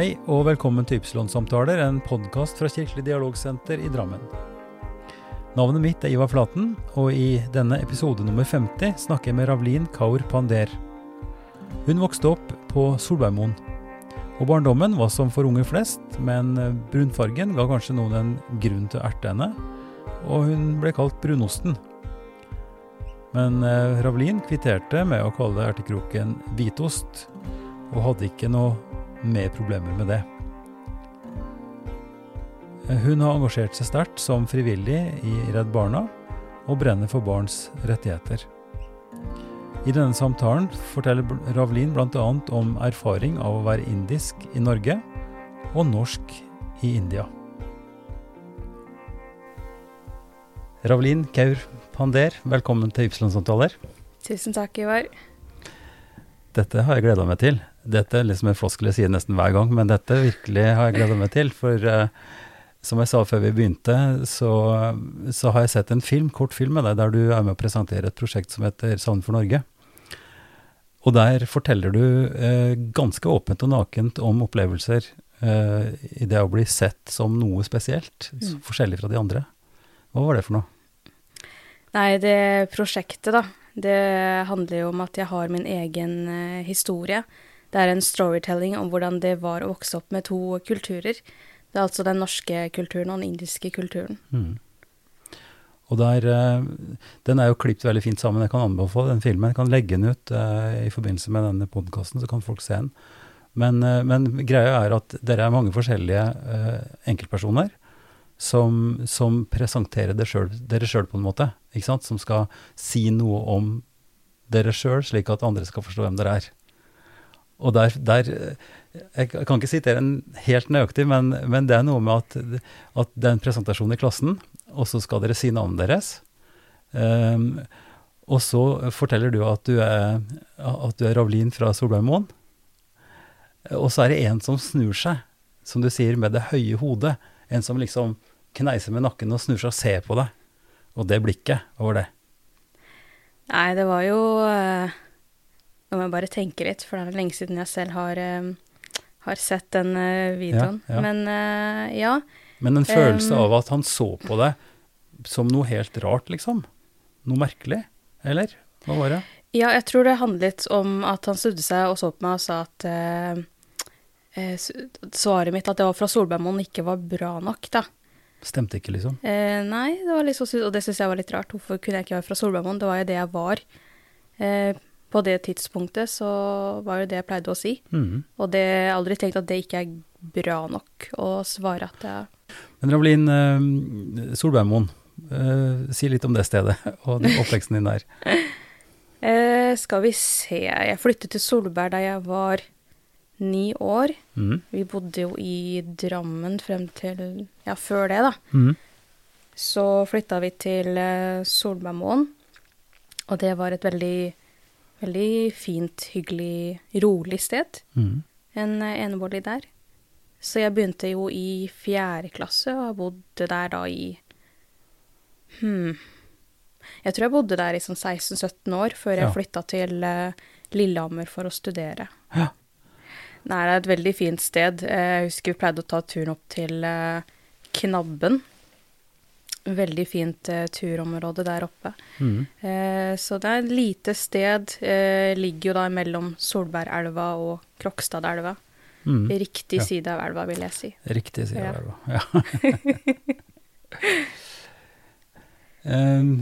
Hei og velkommen til Ypsilon-samtaler, en podkast fra Kirkelig dialogsenter i Drammen. Navnet mitt er Ivar Flaten, og i denne episode nummer 50 snakker jeg med Ravlin Kaur Pander. Hun vokste opp på Solbergmoen, og barndommen var som for unge flest, men brunfargen ga kanskje noen en grunn til å erte henne, og hun ble kalt Brunosten. Men eh, Ravlin kvitterte med å kalle ertekroken hvitost, og hadde ikke noe mer problemer med det. Hun har engasjert seg sterkt som frivillig i Redd Barna, og brenner for barns rettigheter. I denne samtalen forteller Ravlin bl.a. om erfaring av å være indisk i Norge og norsk i India. Ravlin Kaur Pander, velkommen til Ypsilon-samtaler. Tusen takk, Ivar. Dette har jeg gleda meg til. Dette liksom en floskel jeg sier nesten hver gang, men dette virkelig har jeg gleda meg til. For uh, som jeg sa før vi begynte, så, så, har jeg sett en film, kortfilm med deg der du er med å presentere et prosjekt som heter Savn for Norge. Og der forteller du uh, ganske åpent og nakent om opplevelser uh, i det å bli sett som noe spesielt, mm. forskjellig fra de andre. Hva var det for noe? Nei, det prosjektet, da det handler jo om at jeg har min egen historie. Det er en storytelling om hvordan det var å vokse opp med to kulturer. Det er altså den norske kulturen og den indiske kulturen. Mm. Og der, uh, Den er jo klippet veldig fint sammen. Jeg kan anbefale den filmen. Jeg kan legge den ut eh, i forbindelse med denne podkasten, så kan folk se den. Men, men, greia er at dere er mange forskjellige enkeltpersoner som, som presenterer dere sjøl på en måte. Som skal si noe om dere sjøl, slik at andre skal forstå hvem dere er. Og der, der Jeg kan ikke sitere en helt nøyaktig, men, men, det er noe med at, at det er en presentasjon i klassen, og så skal dere si navnet deres. Um, og så forteller du at du er, at du er Ravlin fra Solbergmoen. Og så er det en som snur seg, som du sier, med det høye hodet. En som liksom kneiser med nakken og snur seg og ser på deg. Og det blikket, var det? Nei, det var jo uh, Nå må jeg bare tenke litt, for det er lenge siden jeg selv har, uh, har sett den uh, videoen. Ja, ja. Men ja. Men en følelse um, av at han så på deg som noe helt rart, liksom? Noe merkelig? Eller? Hva var det? Ja, jeg tror det handlet om at han snudde seg og så på meg og sa at svaret mitt at det var fra Solbergmoen ikke var bra nok, da. Stemte ikke, liksom? Eh, nei, det var liksom, og det syns jeg var litt rart. Hvorfor kunne jeg ikke være fra Solbergmoen? Det var jo det jeg var. Eh, på det tidspunktet så var jo det jeg pleide å si. Mm. Og det, jeg har aldri tenkt at det ikke er bra nok å svare at det er Men Ravlin, uh, Solbergmoen, uh, si litt om det stedet og oppveksten din der. uh, skal vi se Jeg flyttet til Solberg da jeg var ni år. Mm. Vi bodde jo i Drammen frem til Ja, før det, da. Mm. Så flytta vi til uh, Solbergmoen, og det var et veldig, veldig fint, hyggelig, rolig sted. Mm. En uh, enebolig der. Så jeg begynte jo i fjerde klasse, og har bodd der da i Hm Jeg tror jeg bodde der i sånn 16-17 år, før jeg ja. flytta til uh, Lillehammer for å studere. Ja. Nei, det er et veldig fint sted. Jeg husker vi pleide å ta turen opp til eh, Knabben. Veldig fint eh, turområde der oppe. Mm. Eh, så det er et lite sted. Eh, ligger jo da mellom Solbergelva og Krokstadelva. Mm. Riktig ja. side av elva, vil jeg si. Riktig side ja. av elva, ja.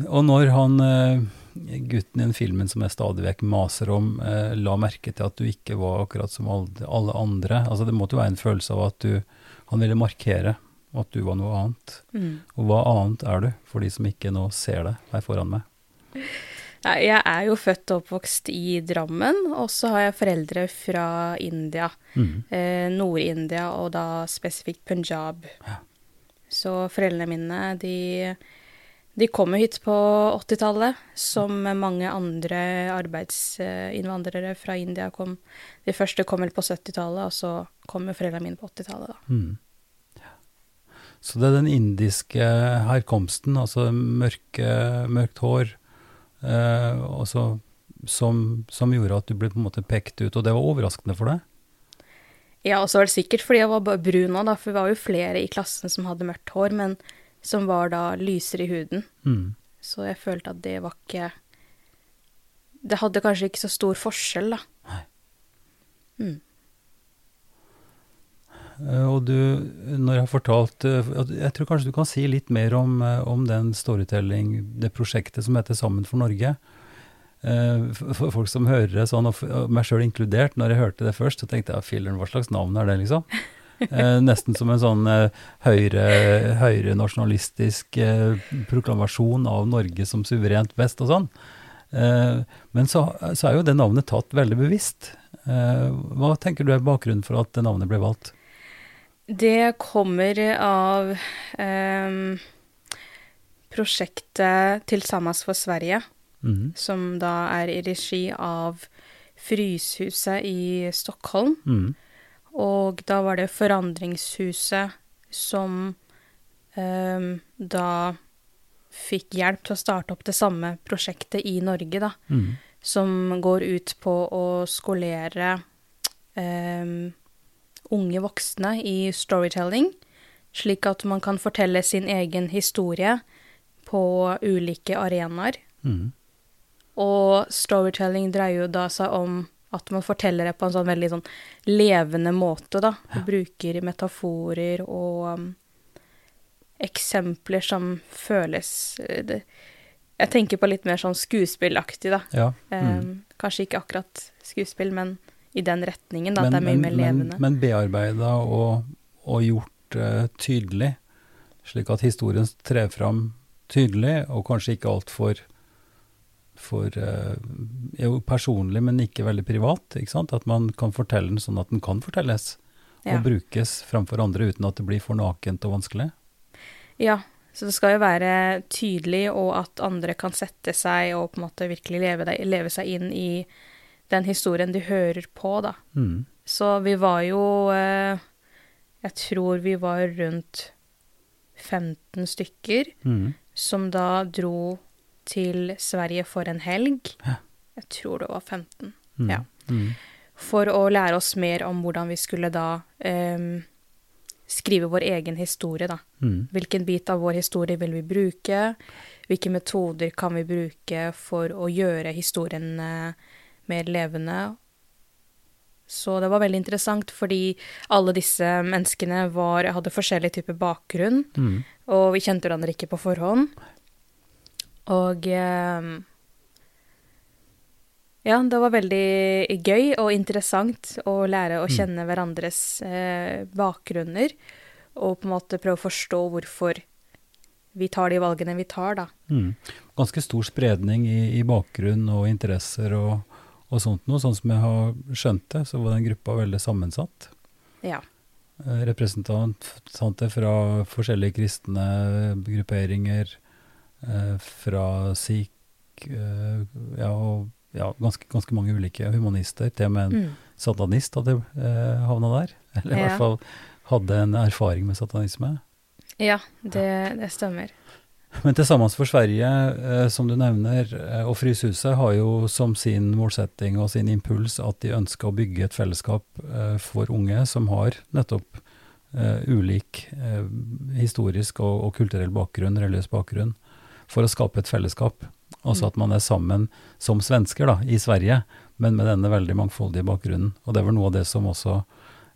og når han gutten i den filmen som jeg stadig vekk maser om, eh, la merke til at du ikke var akkurat som alle andre. Altså Det måtte jo være en følelse av at du Han ville markere at du var noe annet. Mm. Og hva annet er du, for de som ikke nå ser det her foran meg? Jeg er jo født og oppvokst i Drammen, og så har jeg foreldre fra India. Mm. Eh, Nord-India, og da spesifikt Punjab. Ja. Så foreldrene mine, de de kom hit på 80-tallet, som mange andre arbeidsinnvandrere fra India kom. De første kom vel på 70-tallet, og så kom jo foreldrene mine på 80-tallet, da. Mm. Så det er den indiske herkomsten, altså mørke, mørkt hår, eh, også, som, som, gjorde at du ble på en måte pekt ut, og det var overraskende for deg? Ja, og så var det sikkert fordi jeg var brun òg, for vi var jo flere i klassen som hadde mørkt hår, men som var da lysere i huden. Mm. Så jeg følte at det var ikke Det hadde kanskje ikke så stor forskjell, da. Nei. Mm. Eh, Og du, når jeg har fortalt eh, Jeg tror kanskje du kan si litt mer om, eh, om den storytelling, det prosjektet som heter Sammen for Norge. For folk som hører det sånn, og meg sjøl inkludert, når jeg hørte det først, så tenkte jeg filler'n, hva slags navn er det, liksom? Nesten som en sånn høyrenasjonalistisk høyre, høyre proklamasjon av Norge som suverent best og sånn. Men så, så er jo det navnet tatt veldig bevisst. Hva tenker du er bakgrunnen for at det navnet ble valgt? Det kommer av ehm, prosjektet Tilsammans for Sverige, Mhm. som da er i regi av Fryshuset i Stockholm. Mhm. Og da var det Forandringshuset som ehm, da fikk hjelp til å starte opp det samme prosjektet i Norge, da. Mhm. Som går ut på å skolere ehm, unge voksne i storytelling, slik at man kan fortelle sin egen historie på ulike arenaer. Mm. Og storytelling dreier jo da seg om at man forteller det på en sånn veldig sånn levende måte, da. Ja. bruker metaforer og um, eksempler som føles eh, det, Jeg tenker på litt mer sånn skuespillaktig, da. Ja. Um, mhm. Kanskje ikke akkurat skuespill, men i den retningen, da. Men, at det er mye men, mer levende. men bearbeida og, og gjort uh, tydelig, slik at historien trer fram tydelig, og kanskje ikke altfor for, uh, jo, personlig, men ikke veldig privat. ikke sant? At man kan fortelle den sånn at den kan fortelles, ja. og brukes framfor andre uten at det blir for nakent og vanskelig. ja. Så det skal jo være tydelig, og at andre kan sette seg og på en måte virkelig leve, leve seg inn i den historien de hører på, da. Mm. Så vi var jo eh, Jeg tror vi var rundt 15 stykker mm. som da dro til Sverige for en helg. Jeg tror det var 15. Mm. Ja. Mhm. For å lære oss mer om hvordan vi skulle da em, skrive vår egen historie, da. Mhm. Hvilken bit av vår historie vil vi bruke? Hvilke metoder kan vi bruke for å gjøre historien eh, mer levende? Så det var veldig interessant, fordi alle disse menneskene var, hadde forskjellig type bakgrunn, mm. og vi kjente hverandre ikke på forhånd. Og eh, ja, det var veldig gøy og interessant å lære å kjenne hverandres eh, bakgrunner, og på en måte prøve å forstå hvorfor vi tar de valgene vi tar, da. Mm. Ganske stor spredning i, i bakgrunn og interesser og, og sånt noe. Sånn som jeg har skjønt det, så var den gruppa veldig sammensatt. Ja. Eh, Representanter fra forskjellige kristne grupperinger, eh, fra sikh, eh, ja, og ja, ganske, ganske mange ulike humanister. Til og med en Mm. satanist hadde eh, havna der. Eller i Ja. hvert fall hadde en erfaring med satanisme. Ja, det, det stemmer. Men til Sammen for Sverige, eh, som du nevner, eh, og Fryshuset har jo som sin målsetting og sin impuls at de ønsker å bygge et fellesskap eh, for unge som har nettopp ulik historisk og, kulturell bakgrunn, religiøs bakgrunn, for å skape et fellesskap. Altså Mm. at man er sammen som svensker da, i Sverige, men med denne veldig mangfoldige bakgrunnen. Og det er vel noe av det som også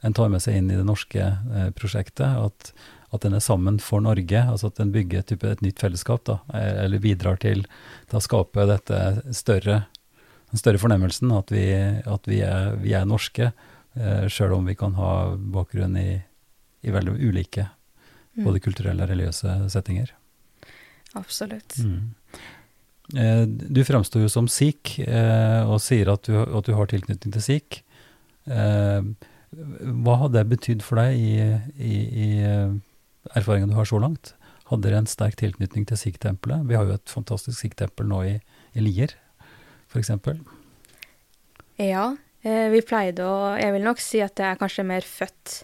en tar med seg inn i det norske prosjektet, at, at den er sammen for Norge, altså at den bygger et, type, et nytt fellesskap, da, eller bidrar til, til å skape dette større, den større fornemmelsen at vi, at vi, er, vi er norske, eh, sjøl om vi kan ha bakgrunn i, i veldig ulike Mm. både kulturelle og religiøse settinger. Absolutt. Mm. Eh, du fremstår jo som sikh, eh, og sier at du, at du har tilknytning til sikh. Eh, hva har det betydd for deg i, i, i eh, erfaringen du har så langt? Hadde dere en sterk tilknytning til sikh-tempelet? Vi har jo et fantastisk sikh-tempel nå i, i Lier, f.eks. Ja, eh, vi pleide å Jeg vil nok si at jeg er kanskje mer født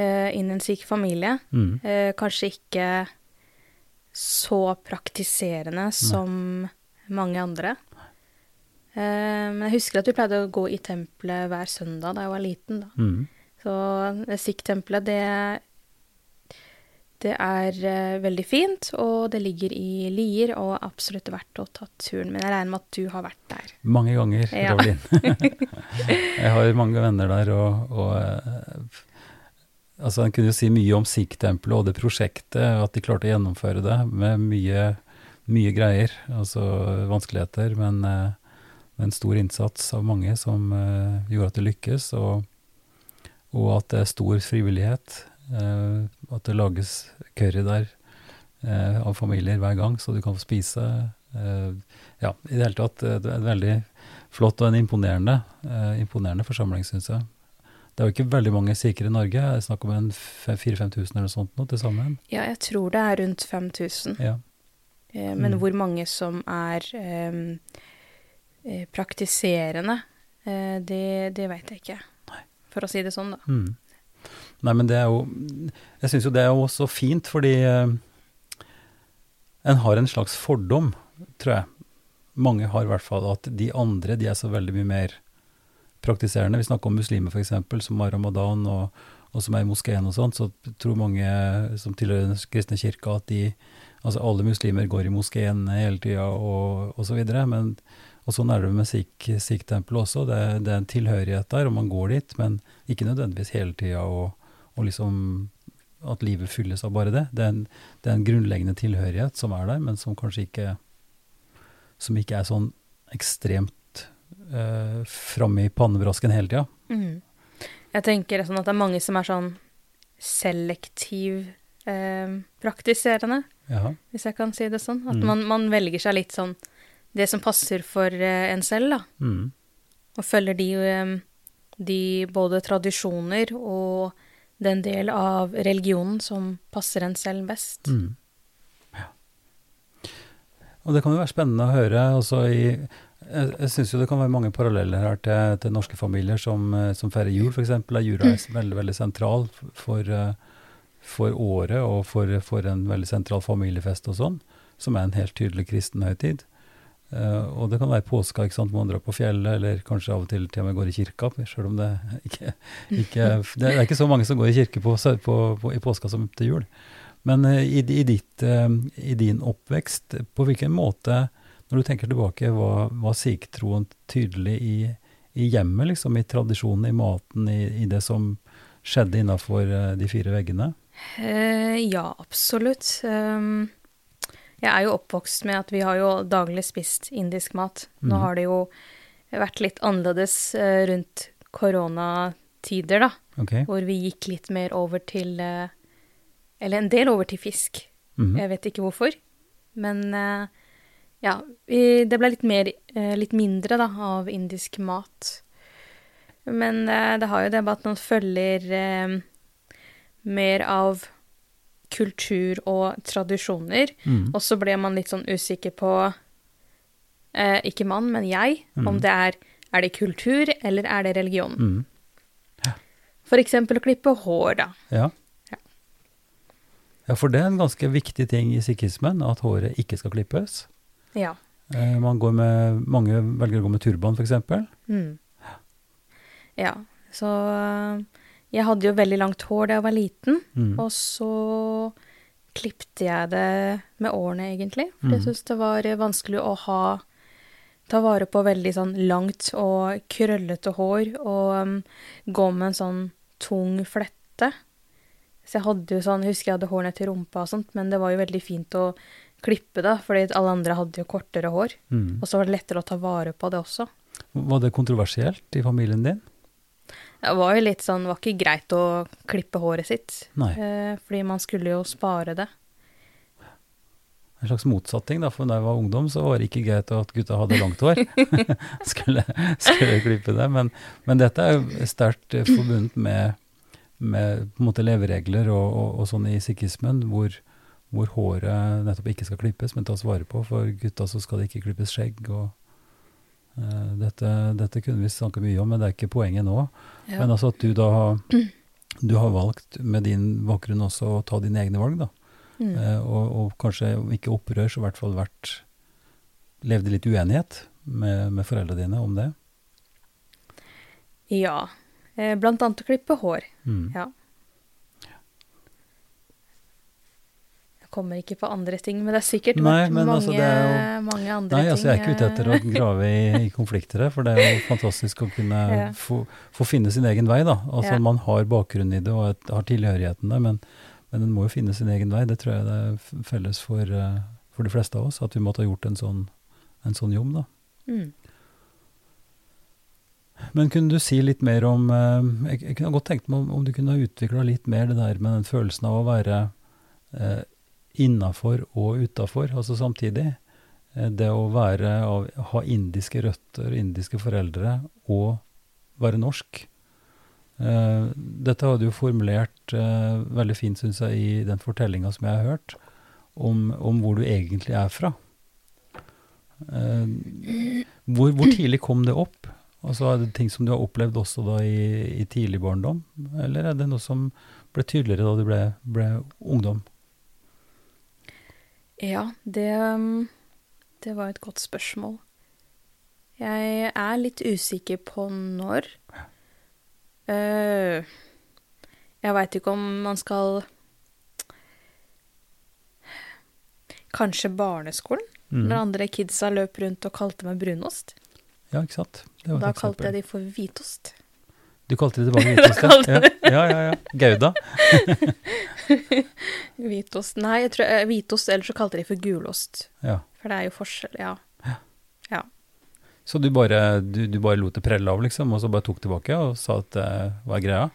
eh, inn i en sikh familie. Mm. Eh, kanskje ikke så praktiserende som mange andre. Men jeg husker at vi pleide å gå i tempelet hver søndag da jeg var liten. da. Mm. Så Så Sikh-tempelet, det, det er uh, veldig fint, og det ligger i Lier og er absolutt verdt å ta turen. Men jeg regner med at du har vært der? Mange ganger, ja. jeg har mange venner der, og, og uh, altså En kunne jo si mye om Sikh-tempelet og det prosjektet, at de klarte å gjennomføre det med mye, mye greier, altså vanskeligheter, men uh, med en stor innsats av mange som gjorde at det lykkes. og og at det er stor frivillighet. Uh, at det lages curry der eh, av familier hver gang, så du kan få spise. Eh, ja, i det hele tatt det er veldig flott og en imponerende, imponerende forsamling, syns jeg. Det er jo ikke veldig mange sikre i Norge. Det er snakk om en 4000-5000 eller noe sånt nå til sammen. Ja, jeg tror det er rundt 5000. Ja. men mm. hvor mange som er um, praktiserende, det, det veit jeg ikke. Nei. For å si det sånn, da. Mm. Nei, men det er jo Jeg syns jo det er jo også fint, fordi eh, en har en slags fordom, tror jeg. Mange har i hvert fall at de andre de er så veldig mye mer praktiserende. Vi snakker om muslimer f.eks., som har ramadan og, og, som er i moskeen og sånn. Så tror mange som tilhører den kristne kirka at de Altså alle muslimer går i moskeen hele tida og, og så videre. Men og sånn er det med Sikh-tempelet også. Det, det, er en tilhørighet der, og man går dit, men ikke nødvendigvis hele tida. Og, og liksom at livet fylles av bare det. Det er, en, det er, en, grunnleggende tilhørighet som er der, men som kanskje ikke Som ikke er sånn ekstremt eh, framme i pannebrasken hele tida. Mm. Jeg tenker sånn at det er mange som er sånn selektiv eh, praktiserende, Jaha. hvis jeg kan si det sånn. At mm. man, man velger seg litt sånn det som passer for eh, en selv, da. Mm. Og følger de, um, de både tradisjoner og den del av religionen som passer en selv best. Mm. Ja. Og det kan jo være spennende å høre. Altså i, jeg jeg syns det kan være mange paralleller her til, til norske familier som, eh, som feirer jul, f.eks. Er veldig, veldig sentral for, for året og for, for, en veldig sentral familiefest og sånn, som er en helt tydelig kristen høytid. Uh, og det kan være påska, ikke sant, man drar på fjellet, eller kanskje av og til til og med går i kirka, selv om det ikke, ikke Det er ikke så mange som går i kirke på, på, på, i påska som til jul. Men uh, i, i, ditt, uh, i, din oppvekst, på hvilken måte, når du tenker tilbake, var, var siktroen tydelig i, i, hjemmet, liksom, i tradisjonen, i maten, i, det som skjedde innafor de fire veggene? ja, absolutt. Um jeg er jo oppvokst med at vi har jo daglig spist indisk mat. Nå mhm. har det jo vært litt annerledes uh, rundt koronatider, da. Okay. Hvor vi gikk litt mer over til uh, Eller en del over til fisk. Mm. Jeg vet ikke hvorfor. Men uh, ja, det ble litt mer Litt mindre, da, av indisk mat. Men det har jo det med at man følger mer av kultur og tradisjoner. Mm. Og så ble man litt sånn usikker på eh, Ikke mann, men jeg. Mm. Om det er Er det kultur, eller er det religion? Mm. Ja. For eksempel å klippe hår, da. Ja. ja. Ja, for det er en ganske viktig ting i sikhismen, at håret ikke skal klippes. Ja. Eh, man går med, mange velger å gå med turban, f.eks. Mm. Ja, så jeg hadde jo veldig langt hår da jeg var liten, mm. og så klipte jeg det med årene, egentlig. For jeg mm. syntes det var vanskelig å ha Ta vare på veldig sånn langt og krøllete hår og um, gå med en sånn tung flette. Så jeg hadde jo sånn, jeg husker jeg hadde hår ned til rumpa og sånt, men det var jo veldig fint å klippe da, fordi alle andre hadde jo kortere hår. Mm. Og så var det lettere å ta vare på det også. Var det kontroversielt i familien din? Det var jo litt sånn, det var ikke greit å klippe håret sitt. Nei. fordi man skulle jo spare det. En slags motsetning, da, for da jeg var ungdom, så var det ikke greit at gutta hadde langt hår. skulle, skulle klippe det. Men, men, dette er jo sterkt forbundet med, med på en måte leveregler og, og, og sånn i sikhismen, hvor, hvor, håret nettopp ikke skal klippes, men tas vare på. For gutta så skal det ikke klippes skjegg. og Eh, dette, dette, kunne vi snakke mye om, men det er ikke poenget nå. Ja. Men altså at du da du har valgt med din bakgrunn også å ta dine egne valg, da. Mm. Eh, og, og, kanskje om ikke opprør, så i hvert fall vært Levde litt uenighet med, med foreldrene dine om det? Ja. Eh, blant annet å klippe hår. Mm. Ja. Kommer ikke på andre ting, men det er sikkert Nei, mange, altså, er jo- mange andre Nei, ting. altså jeg er ikke ute etter å eh, grave i, i konflikter her, for det er jo fantastisk å kunne Ja. få, få finne sin egen vei, da. Altså Ja. man har bakgrunn i det og et, har tilhørigheten der, men, men den må jo finne sin egen vei. Det tror jeg det er felles for, eh, for de fleste av oss, at vi måtte ha gjort en sånn, en sånn jobb, da. Mm. Men kunne du si litt mer om eh, Jeg, jeg kunne godt tenkt meg om, om du kunne ha utvikla litt mer det der med den følelsen av å være eh, innafor og utafor, altså samtidig. Eh, det å være ha indiske røtter, indiske foreldre, og være norsk. Eh, dette har du formulert eh, veldig fint, syns jeg, i den fortellinga som jeg har hørt, om, om hvor du egentlig er fra. Hvor, hvor tidlig kom det opp? Altså Er det ting som du har opplevd også da i, i tidlig barndom, eller er det noe som ble tydeligere da du ble, ble ungdom? Ja, det, um, det var et godt spørsmål. Jeg er litt usikker på når. Uh, jeg veit ikke om man skal Kanskje barneskolen? Mm. Når andre kidsa løp rundt og kalte meg brunost. Ja, ikke sant? Det var Da kalte jeg de for hvitost. Du kalte det tilbake hvitost? ja. ja, ja, ja. Gouda? Hvitost Nei, jeg tror, eh, hvitost, eller så kalte de for gulost. Ja. For det er jo forskjell, ja. Så du bare, du, du bare lot det prelle av, liksom, og så bare tok tilbake og sa at det var greia?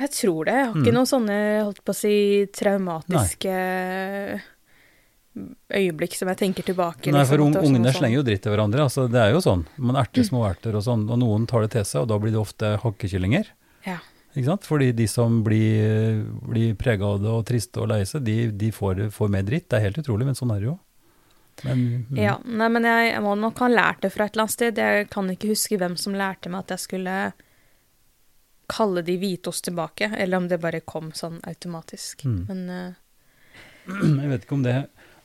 Jeg tror det. Jeg har ikke Mm. noen sånne, holdt på å si, traumatiske øyeblikk som jeg tenker tilbake. Nei, for liksom, un- sånn ungene sånn. slenger jo dritt til hverandre. altså Det er jo sånn. Man erter små erter og sånn, og noen tar det til seg, og da blir det ofte hakkekyllinger. Ja. Ikke sant? Fordi de som blir, blir prega av det og triste og lei seg, de, de får, får mer dritt. Det er helt utrolig, men sånn er det jo. Men, mm, Ja, nei, men jeg, jeg må nok ha lært det fra et eller annet sted. Jeg kan ikke huske hvem som lærte meg at jeg skulle kalle de hvitost tilbake, eller om det bare kom sånn automatisk. Mm. Men uh... Jeg vet ikke om det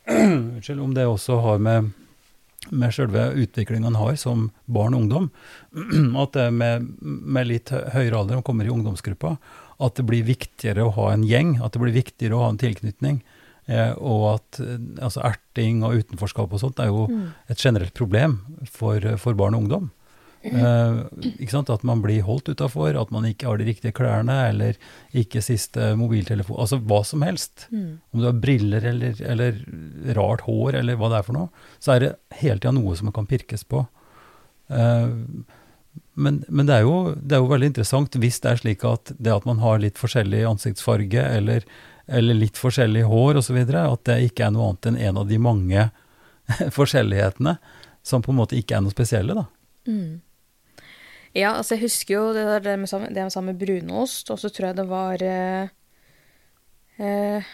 Unnskyld, om det også har med, med selve utviklingen han har som barn og ungdom. At det med, med litt høyere alder, man kommer i ungdomsgruppa, at det blir viktigere å ha en gjeng, at det blir viktigere å ha en tilknytning. Eh, og at eh, altså erting og utenforskap og sånt er jo mm. et generelt problem for, for barn og ungdom. Eh? At man blir holdt utafor, at man ikke har de riktige klærne, eller ikke siste mobiltelefon, altså hva som helst. Mm. Om du har briller eller, eller rart hår eller hva det er for noe, så er det hele tida noe som kan pirkes på. Eh, men men det, er jo, det er jo veldig interessant hvis det er slik at det at man har litt forskjellig ansiktsfarge eller, eller litt forskjellig hår osv., at det ikke er noe annet enn en av de mange forskjellighetene som på en måte ikke er noe spesielle, da. Mm. Ja, altså jeg husker jo det, der, det med det med sammen med brunost, og så tror jeg det var eh, eh,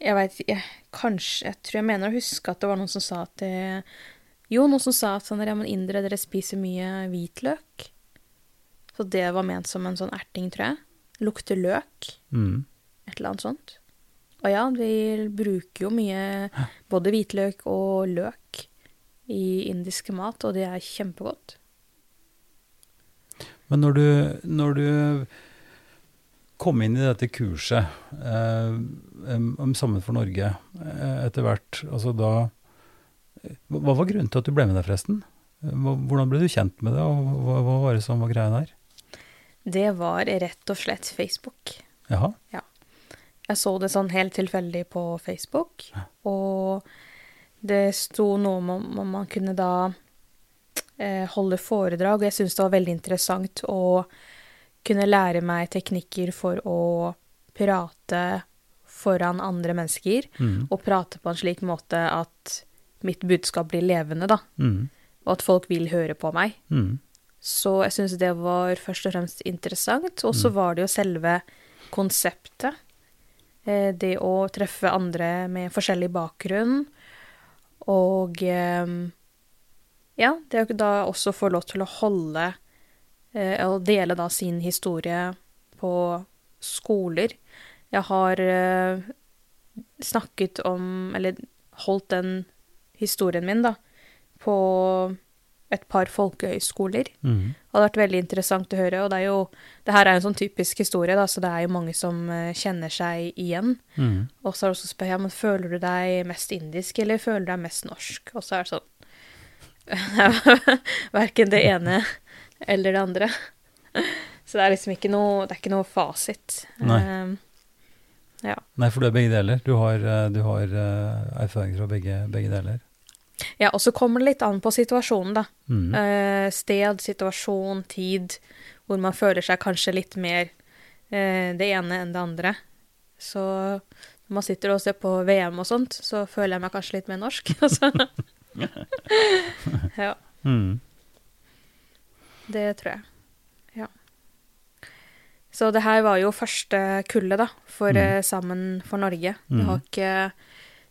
Jeg veit ikke Kanskje Jeg tror jeg mener å huske at det var noen som sa at det Jo, noen som sa at sånn ja, men indere, dere spiser mye hvitløk. Så det var ment som en sånn erting, tror jeg. Lukter løk. Mm. Et eller annet sånt. Og ja, vi bruker jo mye både hvitløk og løk i indiske mat, og det er kjempegodt. Men når du, når du kom inn i dette kurset eh, om Sammen for Norge eh, etter hvert, altså da Hva var grunnen til at du ble med der, forresten? Hvordan ble du kjent med det, og hva, hva var det som var greia der? Det var rett og slett Facebook. Jaha. Ja. Jeg så det sånn helt tilfeldig på Facebook, og det sto noe om om man kunne da eh, holde foredrag, og jeg syntes det var veldig interessant å kunne lære meg teknikker for å prate foran andre mennesker, Mm. og prate på en slik måte at mitt budskap blir levende, da, Mm. og at folk vil høre på meg. Mm. Så jeg syns det var først og fremst interessant. Og så Mm. var det jo selve konseptet. Eh, det å treffe andre med forskjellig bakgrunn. Og eh, ja, det å da også få lov til å holde eh, og dele da sin historie på skoler. Jeg har eh, snakket om, eller holdt den historien min, da, på et par folkehøyskoler. Mm. Det hadde vært veldig interessant å høre. Og det er jo Det her er en sånn typisk historie, da, så det er jo mange som eh, kjenner seg igjen. Mm. Og så er det også spør ja, men føler du deg mest indisk, eller føler du deg mest norsk? Og så er det sånn Verken det ene eller det andre. Så det er liksom ikke noe Det er ikke noe fasit. Nei. Um, ja. Nei, for du er begge deler. Du har, eh, du har eh, erfaringer fra begge, begge deler. ja, og så kommer det litt an på situasjonen, da. Mm. Uh, sted, situasjon, tid, hvor man føler seg kanskje litt mer uh, det ene enn det andre. Så når man sitter og ser på VM og sånt, så føler jeg meg kanskje litt mer norsk. Altså. ja, Mm. det tror jeg. Ja. Så det her var jo første kullet, da, for Mm. eh, Sammen for Norge. Det Mm. har ikke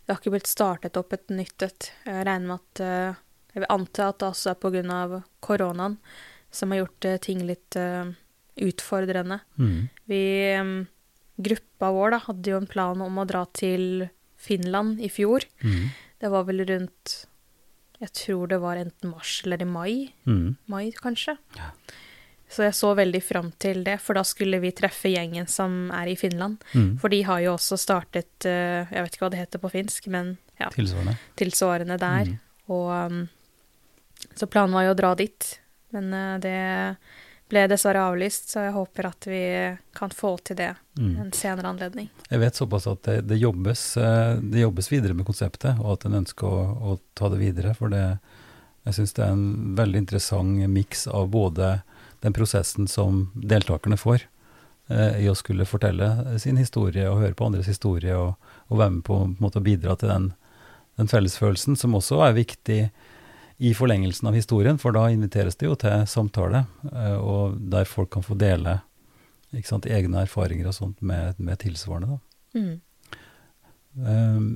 det har ikke blitt startet opp et nytt et. Jeg regner med at eh, Jeg vil anta at det også er pga. koronaen som har gjort eh, ting litt utfordrende. Mm. Vi, gruppa vår, da, hadde jo en plan om å dra til Finland i fjor. Mm. Det var vel rundt Jeg tror det var enten mars eller i mai. Mm. Mai, kanskje. Ja. Så jeg så veldig fram til det, for da skulle vi treffe gjengen som er i Finland. Mm. For de har jo også startet eh, Jeg vet ikke hva det heter på finsk, men ja, Tilsvarende. tilsvarende der. Mm. Og um, Så planen var jo å dra dit, men eh, det ble dessverre avlyst, så jeg håper at vi kan få til det Mm. en senere anledning. Jeg vet såpass at det, det, jobbes, eh, det jobbes videre med konseptet, og at en ønsker å, å ta det videre. For det, jeg syns det er en veldig interessant miks av både den prosessen som deltakerne får eh, i å skulle fortelle sin historie og høre på andres historie, og, og være med på, på måte, å bidra til den, den fellesfølelsen, som også er viktig i forlengelsen av historien, for da inviteres det jo til samtale, eh, og der folk kan få dele sant, egne erfaringer og sånt med, med tilsvarende. Mm. Um,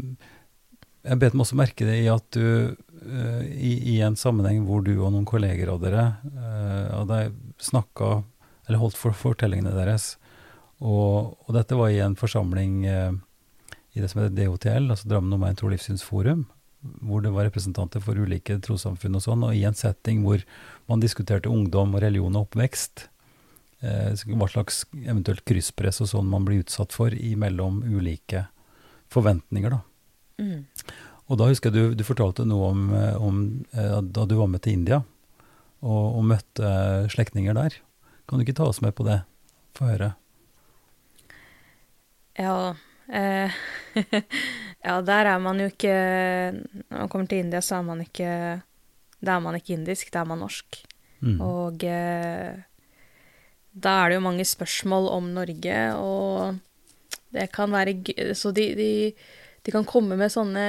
jeg bet meg også merke det i at du, uh, i, i en sammenheng hvor du og noen kolleger av dere uh, hadde snakka, eller holdt for fortellingene deres, og, og dette var i en forsamling uh, i det som heter DOTL, altså Drammen Omegn Tro- Livssynsforum, hvor det var representanter for ulike trossamfunn og sånn, og i en setting hvor man diskuterte ungdom og religion og oppvekst, eh, hva slags eventuelt krysspress og sånn man blir utsatt for imellom ulike forventninger, da. Mm. Og da husker jeg du, du fortalte noe om, eh, om eh, da du var med til India og, og møtte slektninger der. Kan du ikke ta oss med på det? Få høre. Ja, eh, ja, der er man jo ikke Når man kommer til India, så er man ikke Da er man ikke indisk, da er man norsk. Mm. Og eh, da er det jo mange spørsmål om Norge, og det kan være Så de, de, de kan komme med sånne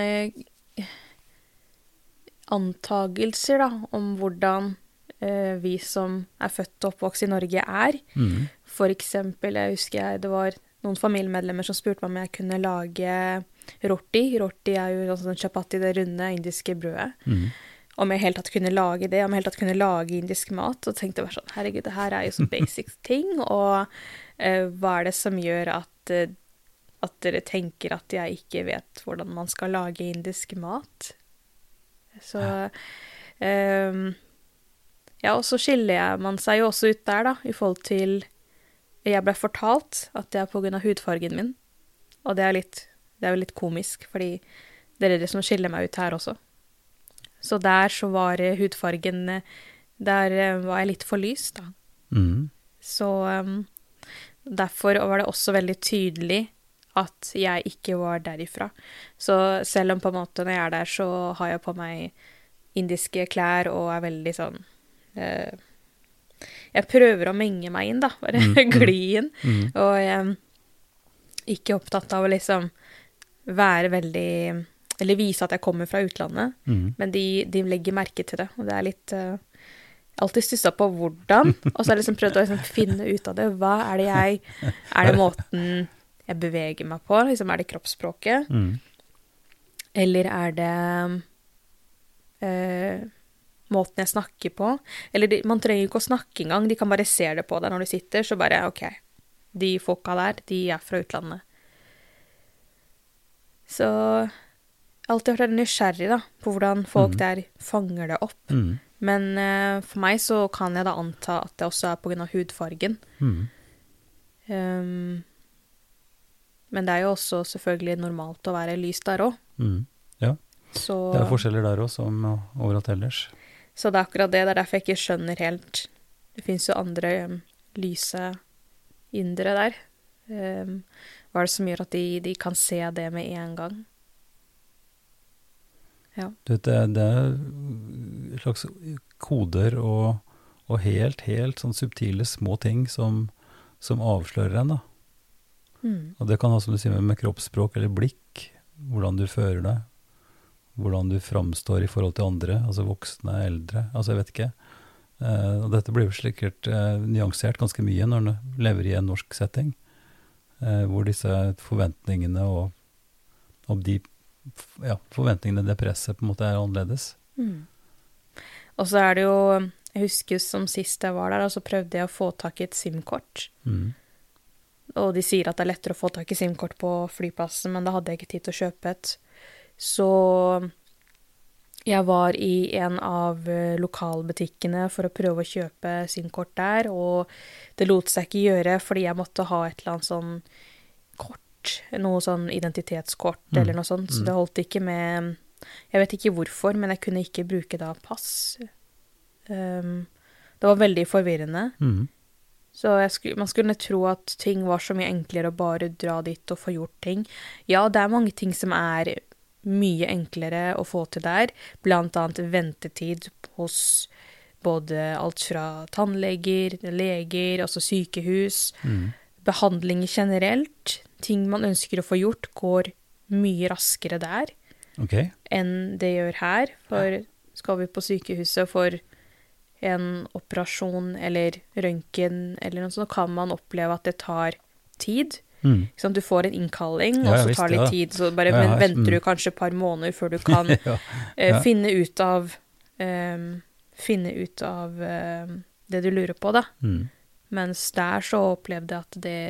antagelser, da, om hvordan eh, vi som er født og oppvokst i Norge, er. Mm. For eksempel, jeg husker jeg, det var noen familiemedlemmer som spurte meg om jeg kunne lage roti. Roti er jo sånn chapati, det runde indiske brødet. Mm. Om jeg helt tatt kunne lage det, om jeg helt tatt kunne lage indisk mat. Og tenkte bare sånn, herregud, det her er jo så basic ting, og uh, hva er det som gjør at, uh, at dere tenker at jeg ikke vet hvordan man skal lage indisk mat? Så um, Ja, og så skiller jeg, man seg jo også ut der, da, i forhold til Jeg ble fortalt at det er av hudfargen min, og det er litt Det er jo litt komisk, fordi det er det som skiller meg ut her også. Så der så var hudfargen eh, Der eh, var jeg litt for lys, da. Mm. Så um, derfor var det også veldig tydelig at jeg ikke var derifra. Så selv om på en måte når jeg er der, så har jeg på meg indiske klær og er veldig sånn eh, Jeg prøver å menge meg inn, da. Bare Mm, mm. gli inn. Mm. Og jeg er ikke opptatt av å liksom være veldig Eller vise at jeg kommer fra utlandet. Mm. Men de, de legger merke til det, og det er litt uh, Alltid stussa på hvordan, og så har jeg liksom prøvd å liksom finne ut av det. Hva er det jeg Er det måten jeg beveger meg på? Liksom, er det kroppsspråket? Mm. Eller er det uh, måten jeg snakker på? Eller de, man trenger ikke å snakke engang, de kan bare se det på deg når du sitter, så bare OK, de folka der, de er fra utlandet. Så alltid vært veldig nysgjerrig da, på hvordan folk Mm. der fanger det opp. Mm. Men uh, for meg så kan jeg da anta at det også er pga. hudfargen. Mm. Um, men det er jo også selvfølgelig normalt å være lys der òg. Mm. Ja. Så, det er forskjeller der òg, som overalt ellers. Så det er akkurat det. Det er derfor jeg ikke skjønner helt Det fins jo andre um, lyse indere der. Um, hva er det som gjør at de, de kan se det med en gang? Ja. Det, det, er slags koder og, og, helt, helt sånn subtile små ting som, som avslører en, da. Mm. Og det kan ha som du sier med kroppsspråk eller blikk, hvordan du fører deg, hvordan du framstår i forhold til andre, altså voksne, eldre, altså jeg vet ikke. Eh, og dette blir jo sikkert eh, nyansert ganske mye når du lever i en norsk setting, hvor disse forventningene og, og de ja, forventningene, det presset, på en måte er annerledes. Mm. Og så er det jo Jeg husker som sist jeg var der, og så prøvde jeg å få tak i et SIM-kort. Mm. Og de sier at det er lettere å få tak i SIM-kort på flyplassen, men da hadde jeg ikke tid til å kjøpe et. Så jeg var i en av eh, lokalbutikkene for å prøve å kjøpe SIM-kort der, og det lot seg ikke gjøre fordi jeg måtte ha et eller annet sånn kort, noe sånn identitetskort mm. eller noe sånt, så mm. det holdt ikke med jeg vet ikke hvorfor, men jeg kunne ikke bruke da pass. Um, det var veldig forvirrende. Mm. Så skulle, man skulle tro at ting var så mye enklere å bare dra dit og få gjort ting. Ja, det er mange ting som er mye enklere å få til der, annet ventetid hos både alt fra tannleger, leger, altså sykehus, mm. behandling generelt. Ting man ønsker å få gjort, går mye raskere der okay. enn det gjør her. For skal vi på sykehuset for en operasjon eller røntgen eller noe sånt, kan man oppleve at det tar tid. Mm. Du får en innkalling, ja, og så tar det litt tid. Så bare ja, venter du mm. kanskje et par måneder før du kan uh, finne ut av um, Finne ut av uh, det du lurer på, da. Mm. Mens der så opplevde jeg at det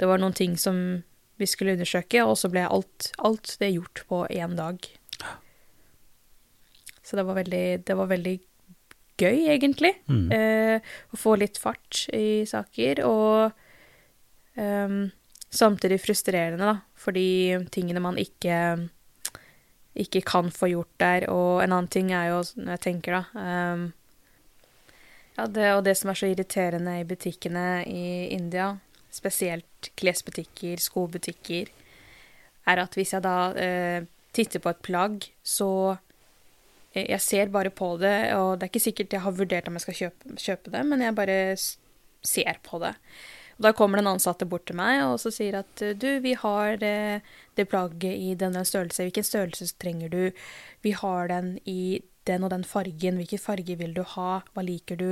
Det var noen ting som vi skulle undersøke, og så ble alt, alt det gjort på én dag. Så det var veldig, det var veldig gøy, egentlig, mm. eh, å få litt fart i saker. Og samtidig frustrerende, da, fordi tingene man ikke ikke kan få gjort der. Og en annen ting er jo, når jeg tenker, da um, ja, det, Og det som er så irriterende i butikkene i India, spesielt klesbutikker, skobutikker, er at hvis jeg da uh, titter på et plagg, så eh, Jeg ser bare på det, og det er ikke sikkert jeg har vurdert om jeg skal kjøpe, kjøpe det, men jeg bare ser på det. Og da kommer den ansatte bort til meg og så sier at du, vi har det, det plagget i denne størrelse, hvilken størrelse trenger du? Vi har den i den og den fargen, hvilken farge vil du ha, hva liker du?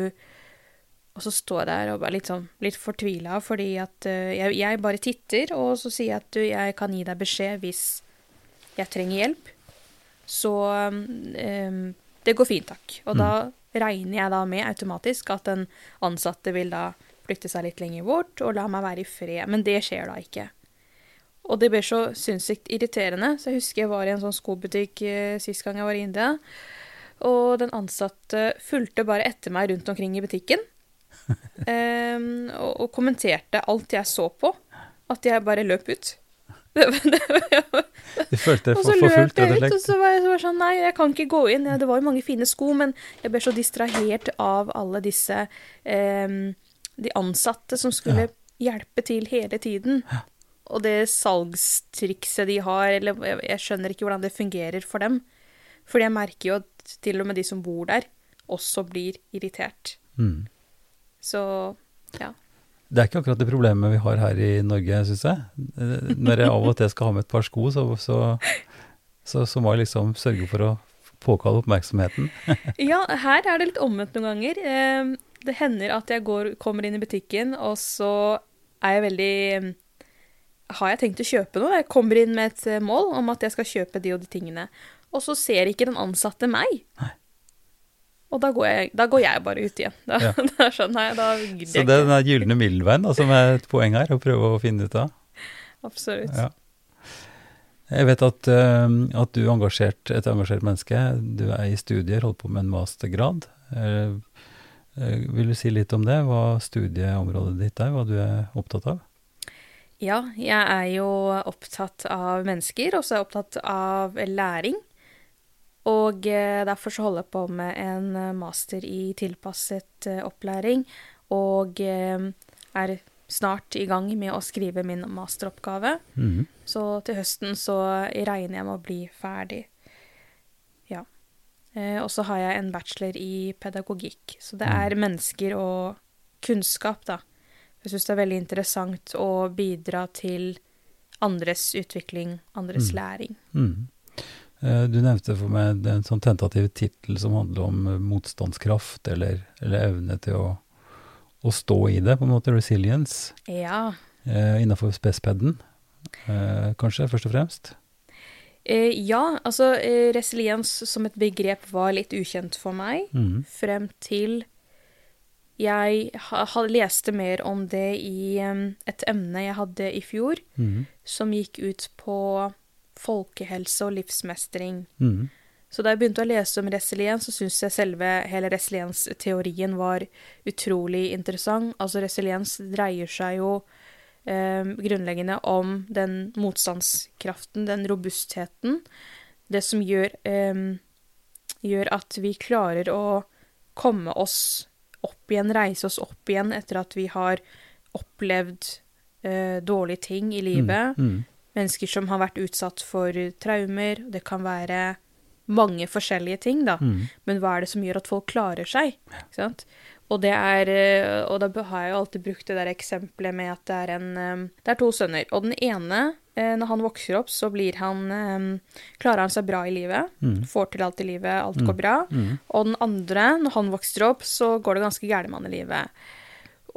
Og så står jeg der og er litt sånn litt fortvila fordi at uh, jeg, jeg, bare titter, og så sier jeg at du, jeg kan gi deg beskjed hvis jeg trenger hjelp. Så um, det går fint, takk. Og mm. da regner jeg da med automatisk at den ansatte vil da flytte seg litt lenger bort og la meg være i fred. Men det skjer da ikke. Og det ble så sinnssykt irriterende. Så jeg husker jeg var i en sånn skobutikk uh, sist gang jeg var i India. Og den ansatte fulgte bare etter meg rundt omkring i butikken um, og, og, kommenterte alt jeg så på. At jeg bare løp ut. Det, det, du følte deg for, for fullt, rett og så var jeg, så var sånn Nei, jeg kan ikke gå inn. Det var jo mange fine sko, men jeg ble så distrahert av alle disse um, De ansatte som skulle ja. hjelpe til hele tiden. Ja. Og det salgstrikset de har, eller jeg, skjønner ikke hvordan det fungerer for dem. For jeg merker jo at til og med de som bor der, også blir irritert. Mm. Så ja. Det er ikke akkurat det problemet vi har her i Norge, syns jeg. Når jeg av og til skal ha med et par sko, så, så, så, så må jeg liksom sørge for å påkalle oppmerksomheten. ja, her er det litt omvendt noen ganger. Det hender at jeg går, kommer inn i butikken, og så er jeg veldig Har jeg tenkt å kjøpe noe? Jeg kommer inn med et mål om at jeg skal kjøpe de og de tingene. Og så ser ikke den ansatte meg. Nei. Og da går, jeg, da går jeg, bare ut igjen. Da, ja. da skjønner jeg. Da Så det er den gylne middelveien som er et poeng her, å prøve å finne ut av? Absolutt. Ja. Jeg vet at, uh, at du er engasjert, et engasjert menneske. Du er i studier, holder på med en mastergrad. Uh, vil du si litt om det? Hva studieområdet ditt er, hva du er opptatt av? Ja, jeg er jo opptatt av mennesker, og så er jeg opptatt av læring. Og derfor så holder jeg på med en master i tilpasset opplæring, og er snart i gang med å skrive min masteroppgave. Mm. Så til høsten så regner jeg med å bli ferdig. Eh, og så har jeg en bachelor i pedagogikk. Så det er mm. mennesker og kunnskap, da. Jeg syns det er veldig interessant å bidra til andres utvikling, andres mm. læring. Mm. Eh, du nevnte for meg en sånn tentativ tittel som handler om motstandskraft, eller, eller evne til å å stå i det, på en måte. Resilience. Ja. Eh, Innafor spespeden, eh, kanskje, først og fremst? Eh, ja, altså eh, resiliens som et begrep var litt ukjent for meg mm. frem til jeg ha, ha, leste mer om det i um, et emne jeg hadde i fjor, mm. som gikk ut på folkehelse og livsmestring. Mm. Så da jeg begynte å lese om resiliens, så syntes jeg selve hele resiliensteorien var utrolig interessant. Altså resiliens dreier seg jo grunnleggende om den motstandskraften, den robustheten. Det som gjør, eh, gjør at vi klarer å komme oss opp igjen, reise oss opp igjen etter at vi har opplevd eh, dårlige ting i livet. Mm, mm. Mennesker som har vært utsatt for traumer. Det kan være mange forskjellige ting, da. Mm. Men hva er det som gjør at folk klarer seg? Og det er eh, Og da har jeg jo alltid brukt det der eksempelet med at det er en eh, Det er to sønner, og den ene, eh, når han vokser opp, så blir han Klarer han seg bra i livet. Mm. Får til alt i livet, alt går mm. bra. Mm. Og den andre, når han vokser opp, så går det ganske gærent med han i livet.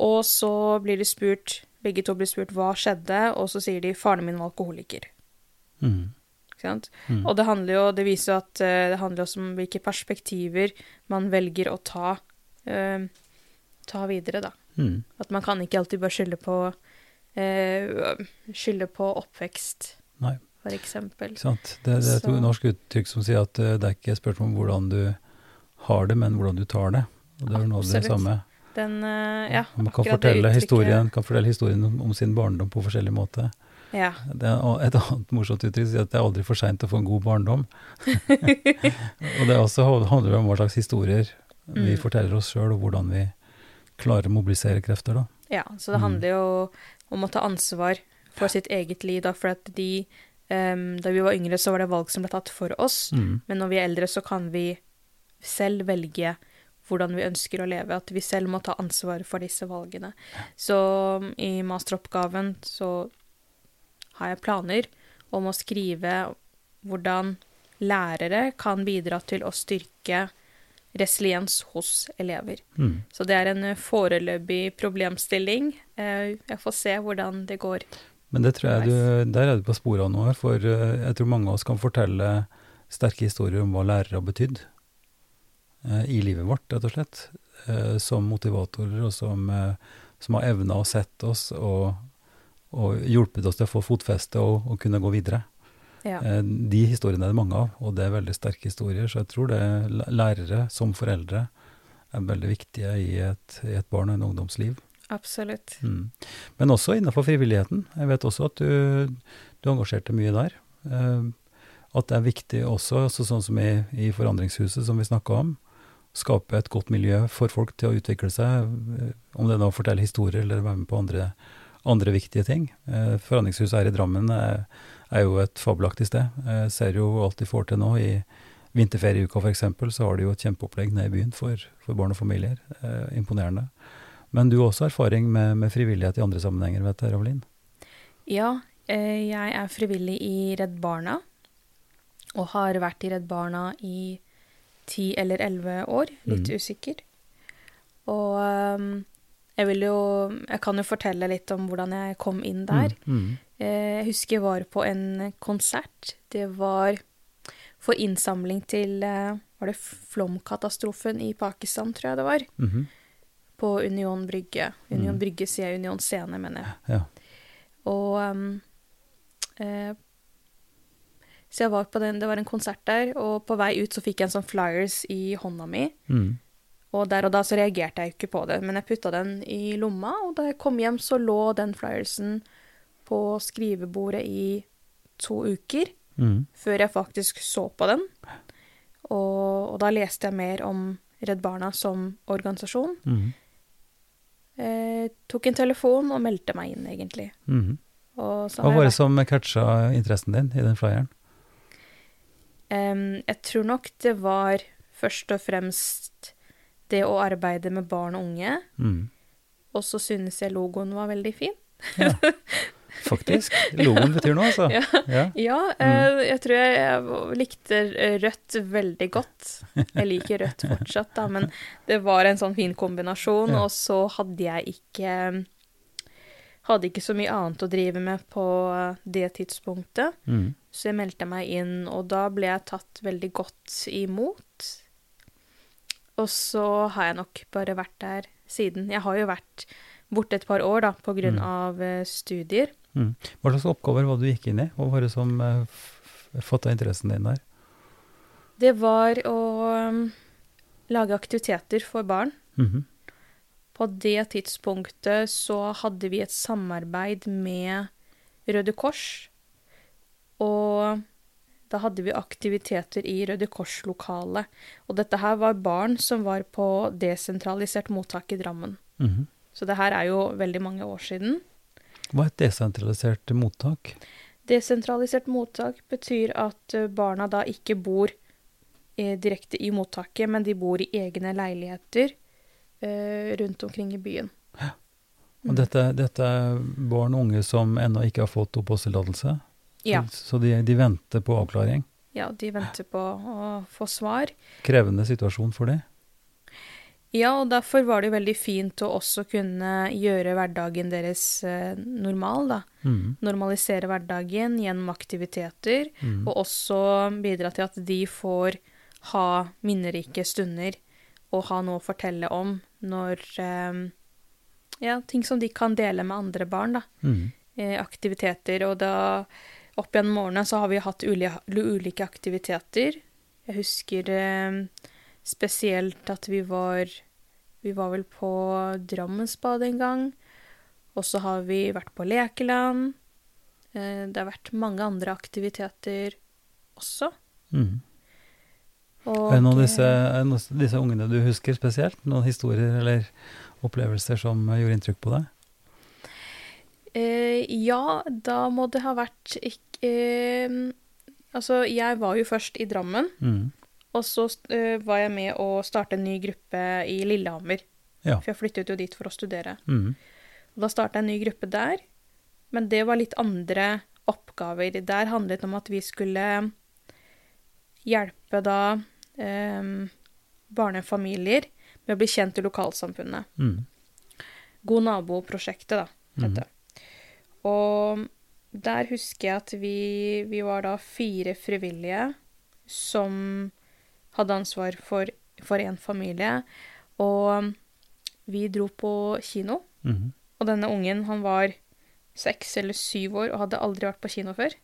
Og så blir de spurt Begge to blir spurt hva skjedde, og så sier de 'faren min var alkoholiker'. Mm. Mm. Og det handler jo Det viser jo at det handler også om hvilke perspektiver man velger å ta, uh, ta videre, da. Mm. At man kan ikke alltid bare skylde på eh, skylde på oppvekst, Nei. for eksempel. Sant. Det, det er et norsk uttrykk som sier at det er ikke et spørsmål om hvordan du har det, men hvordan du tar det. Og det er noe av det samme. Den, ja, man kan fortelle, historien, kan fortelle historien om, om sin barndom på forskjellig måte. Ja. Det er et annet morsomt uttrykk sier at det er aldri for seint å få en god barndom. og det også handler om hva slags historier mm. vi forteller oss sjøl, og hvordan vi klarer å mobilisere krefter. da. Ja, så det mm. handler jo om å ta ansvar for sitt eget liv, da, for at de um, Da vi var yngre, så var det valg som ble tatt for oss, mm. men når vi er eldre, så kan vi selv velge hvordan vi ønsker å leve, at vi selv må ta ansvar for disse valgene. Så i masteroppgaven så har jeg planer om å skrive hvordan lærere kan bidra til å styrke resiliens hos elever. Mm. Så det er en foreløpig problemstilling. Eh, jeg får se hvordan det går. Men det tror jeg du, der er du på sporet av noe, for eh, jeg tror mange av oss kan fortelle sterke historier om hva lærere har betydd eh, i livet vårt, rett og slett. Som motivatorer, og som, som har evna å sette oss og og hjulpet oss til å få fotfeste og, og kunne gå videre. Ja. Eh, de historiene er det mange av, og det er veldig sterke historier. Så jeg tror det lærere som foreldre er veldig viktige i et, i et barn og en ungdomsliv. Absolutt. Mm. Men også innenfor frivilligheten. Jeg vet også at du, du engasjerte mye der. Eh, at det er viktig også, altså sånn som i, i Forandringshuset, som vi snakka om, skape et godt miljø for folk til å utvikle seg. Eh, om det er å fortelle historier eller være med på andre andre viktige ting. Eh, Forandringshuset her i Drammen er, er jo et fabelaktig sted. Jeg ser jo alt de får til nå. I vinterferieuka f.eks. så har de jo et kjempeopplegg nede i byen for, for barn og familier. Eh, imponerende. Men du har også erfaring med, med, frivillighet i andre sammenhenger, vet du, Ravelin? Ja, eh, jeg er frivillig i Redd Barna. Og har vært i Redd Barna i ti eller elleve år. Litt mm. usikker. Og um, jeg vil jo Jeg kan jo fortelle litt om hvordan jeg kom inn der. Mm, mm. Eh, jeg husker jeg var på en konsert. Det var for innsamling til eh, Var det flomkatastrofen i Pakistan, tror jeg det var? Mm -hmm. På Union Brygge. Union mm. Brygge sier jeg Union Scene, mener jeg. Ja. Og um, eh, Så jeg var på den, det var en konsert der, og på vei ut så fikk jeg en sånn flyers i hånda mi. Mm. Og der og da så reagerte jeg jo ikke på det, men jeg putta den i lomma, og da jeg kom hjem, så lå den flyersen på skrivebordet i to uker, Mm. før jeg faktisk så på den. Og, og da leste jeg mer om Redd Barna som organisasjon. Mm. Eh, tok en telefon og meldte meg inn, egentlig. Mm. Hva var det som catcha interessen din i den flyeren? Um, jeg tror nok det var først og fremst det å arbeide med barn og unge. Mm. Og så synes jeg logoen var veldig fin. Ja, faktisk. Logoen betyr noe, altså. Ja. Ja. Ja, mm. jeg tror jeg, jeg likte rødt veldig godt. Jeg liker rødt fortsatt, da, men det var en sånn fin kombinasjon. Og så hadde jeg ikke Hadde ikke så mye annet å drive med på det tidspunktet. Mm. Så jeg meldte meg inn, og da ble jeg tatt veldig godt imot. Og så har jeg nok bare vært der siden. Jeg har jo vært borte et par år da, på grunn Mm. av eh, studier. Mm. Hva slags oppgaver var det du gikk inn i? Hva var det som uh, fått av interessen din der? Det var å um, lage aktiviteter for barn. Mhm. På det tidspunktet så hadde vi et samarbeid med Røde Kors. Og da hadde vi aktiviteter i Røde Kors-lokalet. Og dette her var barn som var på desentralisert mottak i Drammen. Mhm. Så det her er jo veldig mange år siden. Hva er et desentralisert mottak? Desentralisert mottak betyr at eh, barna da ikke bor eh, direkte i mottaket, men de bor i egne leiligheter eh, rundt omkring i byen. Og dette, dette er barn og unge som ennå ikke har fått oppholdstillatelse? Ja. Så de, de venter på avklaring? ja, de venter på å få svar. Krevende situasjon for de? Ja, og derfor var det jo veldig fint å også kunne gjøre hverdagen deres eh, normal, da. Mm. Normalisere hverdagen gjennom aktiviteter, mm. og også bidra til at de får ha minnerike stunder og ha noe å fortelle om når eh, Ja, ting som de kan dele med andre barn, da. Mm. Eh, aktiviteter. Og da opp gjennom årene så har vi hatt ulike, ulike aktiviteter. Jeg husker spesielt at vi var Vi var vel på Drammensbadet en gang. Og så har vi vært på Lekeland. Eh, det har vært mange andre aktiviteter også. Mm. Og, Er det noen av eh, disse, av disse ungene du husker spesielt? Noen historier eller opplevelser som gjorde inntrykk på deg? Eh, ja, da må det ha vært ikke, eh, Altså, jeg var jo først i Drammen, Mhm. Og så eh, var jeg med å starte en ny gruppe i Lillehammer. Ja. For jeg flyttet jo dit for å studere. Mm. Da starta jeg en ny gruppe der, men det var litt andre oppgaver. Der handlet det om at vi skulle hjelpe da eh, barnefamilier med å bli kjent i lokalsamfunnet. Mm. God nabo-prosjektet, da, het det. Og der husker jeg at vi, vi var da fire frivillige som hadde ansvar for, for en familie. Og vi dro på kino. Mhm. Og denne ungen, han var seks eller syv år og hadde aldri vært på kino før.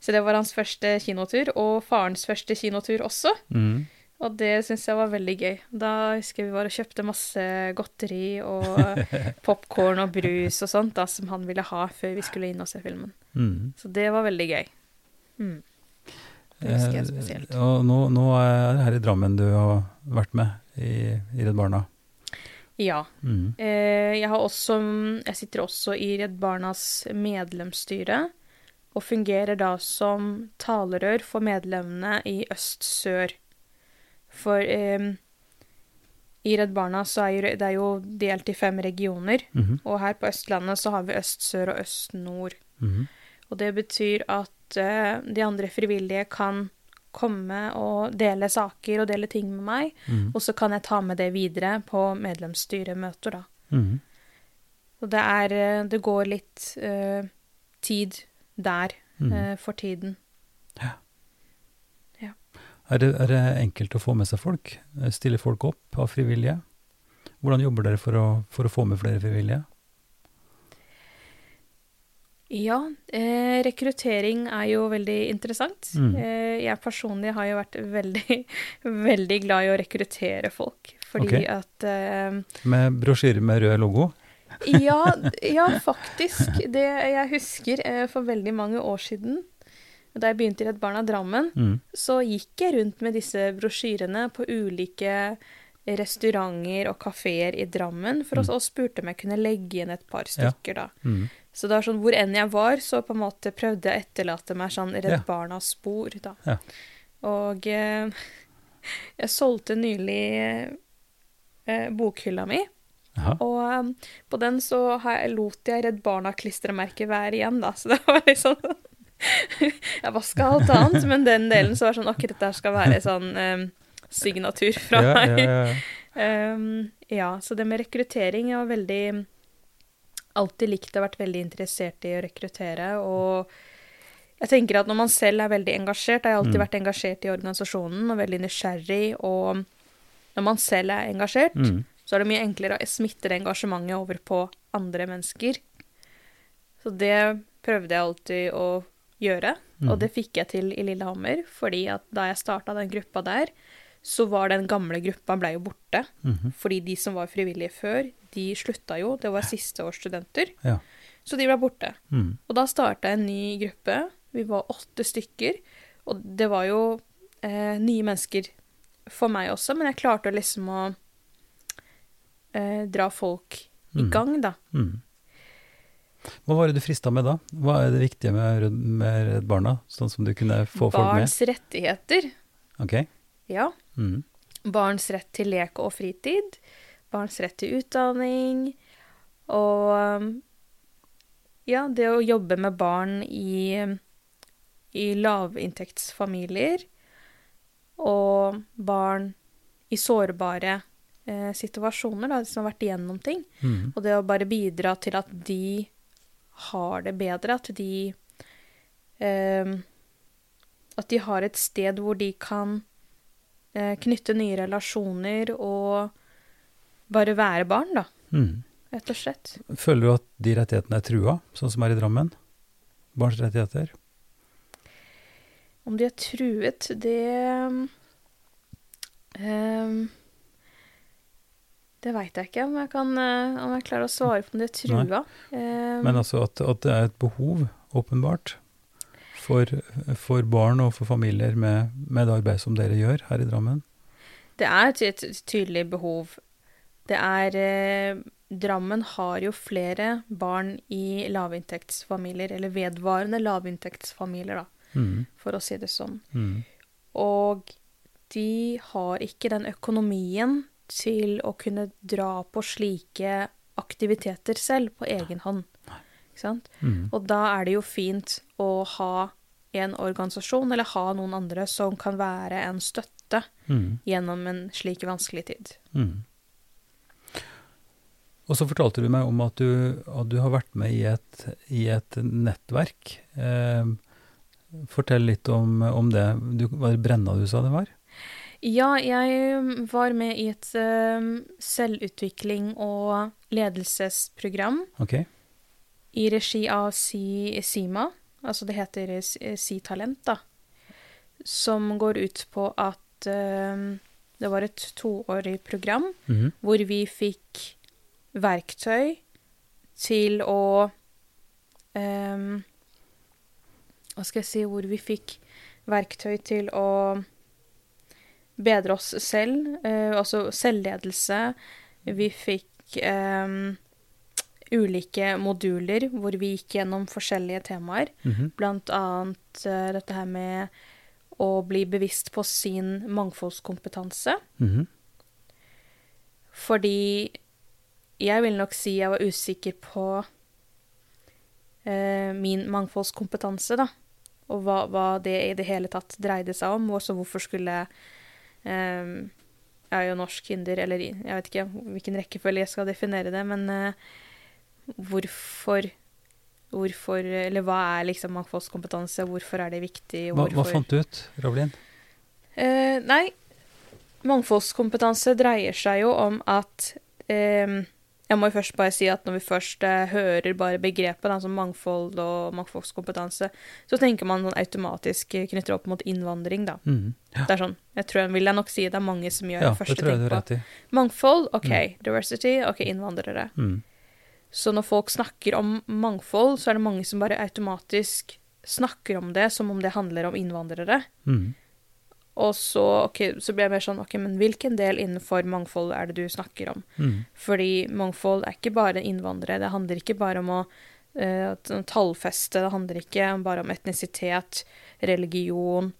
Så det var hans første kinotur, og farens første kinotur også. Mhm. Og det syns jeg var veldig gøy. Da husker jeg vi var og kjøpte masse godteri og popkorn og brus og sånt da, som han ville ha før vi skulle inn og se filmen. Mhm. Så det var veldig gøy. Mm. Det husker jeg spesielt. Eh, og nå, nå er det her i Drammen du har vært med i, i Redd Barna. Ja. Mm. Eh, jeg, har også, jeg sitter også i Redd Barnas medlemsstyre, og fungerer da som talerør for medlemmene i øst-sør. For eh, i Redd Barna så er jo, det er jo delt i fem regioner, Mhm. og her på Østlandet så har vi øst-sør og øst-nord. Mhm. Og det betyr at eh, de andre frivillige kan komme og dele saker og dele ting med meg, Mm. og så kan jeg ta med det videre på medlemsstyremøter, da. Mm. Og det er eh, Det går litt uh, tid der mm. uh, for tiden. Er det, er det enkelt å få med seg folk? Stille Stiller folk opp av frivillige? Hvordan jobber dere for å, for å få med flere frivillige? Ja, eh, rekruttering er jo veldig interessant. Mm. Eh, jeg personlig har jo vært veldig, veldig glad i å rekruttere folk, fordi okay. at eh, Med brosjyre med rød logo? ja, ja, faktisk. Det jeg husker eh, for veldig mange år siden, da jeg begynte i Redd Barna Drammen, mm. så gikk jeg rundt med disse brosjyrene på ulike restauranter og kafeer i Drammen, for mm. å, og spurte om jeg kunne legge inn et par stykker, ja. da. Mm. Så det var sånn, hvor enn jeg var, så på en måte prøvde jeg å etterlate meg sånn Redd ja. Barnas spor, da. Ja. Og eh, jeg solgte nylig eh, bokhylla mi. Aha. Og um, på den så jeg, lot jeg Redd Barna-klistremerket være igjen, da. Så det var liksom Jeg vaska alt annet, men den delen så var sånn Ok, dette skal være sånn um, signatur fra ja, meg. Ja, um, ja, så det med rekruttering var veldig alltid likt og vært veldig interessert i å rekruttere. Og jeg tenker at når man selv er veldig engasjert, jeg har alltid mm. vært engasjert i organisasjonen og veldig nysgjerrig, og når man selv er engasjert, mm. så er det mye enklere å smitte det engasjementet over på andre mennesker. Så det prøvde jeg alltid å gjøre, mm. og det fikk jeg til i Lillehammer, fordi at da jeg starta den gruppa der, så var den gamle gruppa ble jo borte. Mm -hmm. Fordi de som var frivillige før, de slutta jo. Det var siste års studenter. Ja. Så de ble borte. Mm. Og da starta en ny gruppe. Vi var åtte stykker. Og det var jo eh, nye mennesker for meg også, men jeg klarte liksom å eh, dra folk i mm. gang, da. Mm. Hva var det du frista med da? Hva er det viktige med, med Redd Barna, sånn som du kunne få Barns folk med? Barns rettigheter. Ok. Ja. Mm. Barns rett til lek og fritid. Barns rett til utdanning. Og um, ja, det å jobbe med barn i, i lavinntektsfamilier. Og barn i sårbare eh, situasjoner, da, som har vært igjennom ting. Mm. Og det å bare bidra til at de har det bedre, at de eh, At de har et sted hvor de kan Eh, knytte nye relasjoner og bare være barn, da. Mm. Rett og slett. Føler du at de rettighetene er trua, sånn som er i Drammen? Barns rettigheter? Om de er truet, det um, Det veit jeg ikke om jeg, kan, eh, om jeg klarer å svare på om de er trua. Um, Men altså at, at, det er et behov, åpenbart, for, for, barn og for familier med, med, det arbeidet som dere gjør her i Drammen? Det er et, et tydelig behov. Det er eh, Drammen har jo flere barn i lavinntektsfamilier, eller vedvarende lavinntektsfamilier, da, mm. for å si det sånn. Mm. Og de har ikke den økonomien til å kunne dra på slike aktiviteter selv, på egen hånd. Mm. Og da er det jo fint å ha en organisasjon eller ha noen andre som kan være en støtte mm. gjennom en slik vanskelig tid. Mm. Og så fortalte du meg om at du, at du har vært med i et, i et nettverk. Eh, fortell litt om, om, det. Du, var det Brenna du sa det var? Ja, jeg var med i et um, selvutvikling- og ledelsesprogram okay. i regi av si, Sima altså det heter eh, Si Talent, da, som går ut på at um, det var et toårig program mm -hmm. hvor vi fikk verktøy til å um, Hva skal jeg si Hvor vi fikk verktøy til å bedre oss selv, uh, altså selvledelse. Vi fikk um, ulike moduler hvor vi gikk gjennom forskjellige temaer. Mm -hmm. Blant annet uh, dette her med å bli bevisst på sin mangfoldskompetanse. Mm -hmm. Fordi jeg vil nok si jeg var usikker på eh, min mangfoldskompetanse, da. Og hva, hva, det i det hele tatt dreide seg om. Og så hvorfor skulle eh, Jeg er jo norsk hinder, eller jeg vet ikke hvilken rekkefølge jeg skal definere det, men eh, hvorfor Hvorfor, eller hva er liksom mangfoldskompetanse, hvorfor er det viktig? Hva, hva, fant du ut, Ravlin? Eh, nei, mangfoldskompetanse dreier seg jo om at eh, Jeg må jo først bare si at når vi først eh, hører bare begrepet altså mangfold og mangfoldskompetanse, så tenker man sånn automatisk knytter opp mot innvandring, da. Mm, ja. Det er sånn, jeg tror, vil jeg nok si, det er mange som gjør Ja, det første har på. Mangfold, OK. Diversity, OK, innvandrere. Mm. Så når folk snakker om mangfold, så er det mange som bare automatisk snakker om det som om det handler om innvandrere. Mm. Og så, okay, så blir jeg mer sånn OK, men hvilken del innenfor mangfold er det du snakker om? Mm. Fordi mangfold er ikke bare innvandrere. Det handler ikke bare om å uh, tallfeste, det handler ikke bare om etnisitet, religion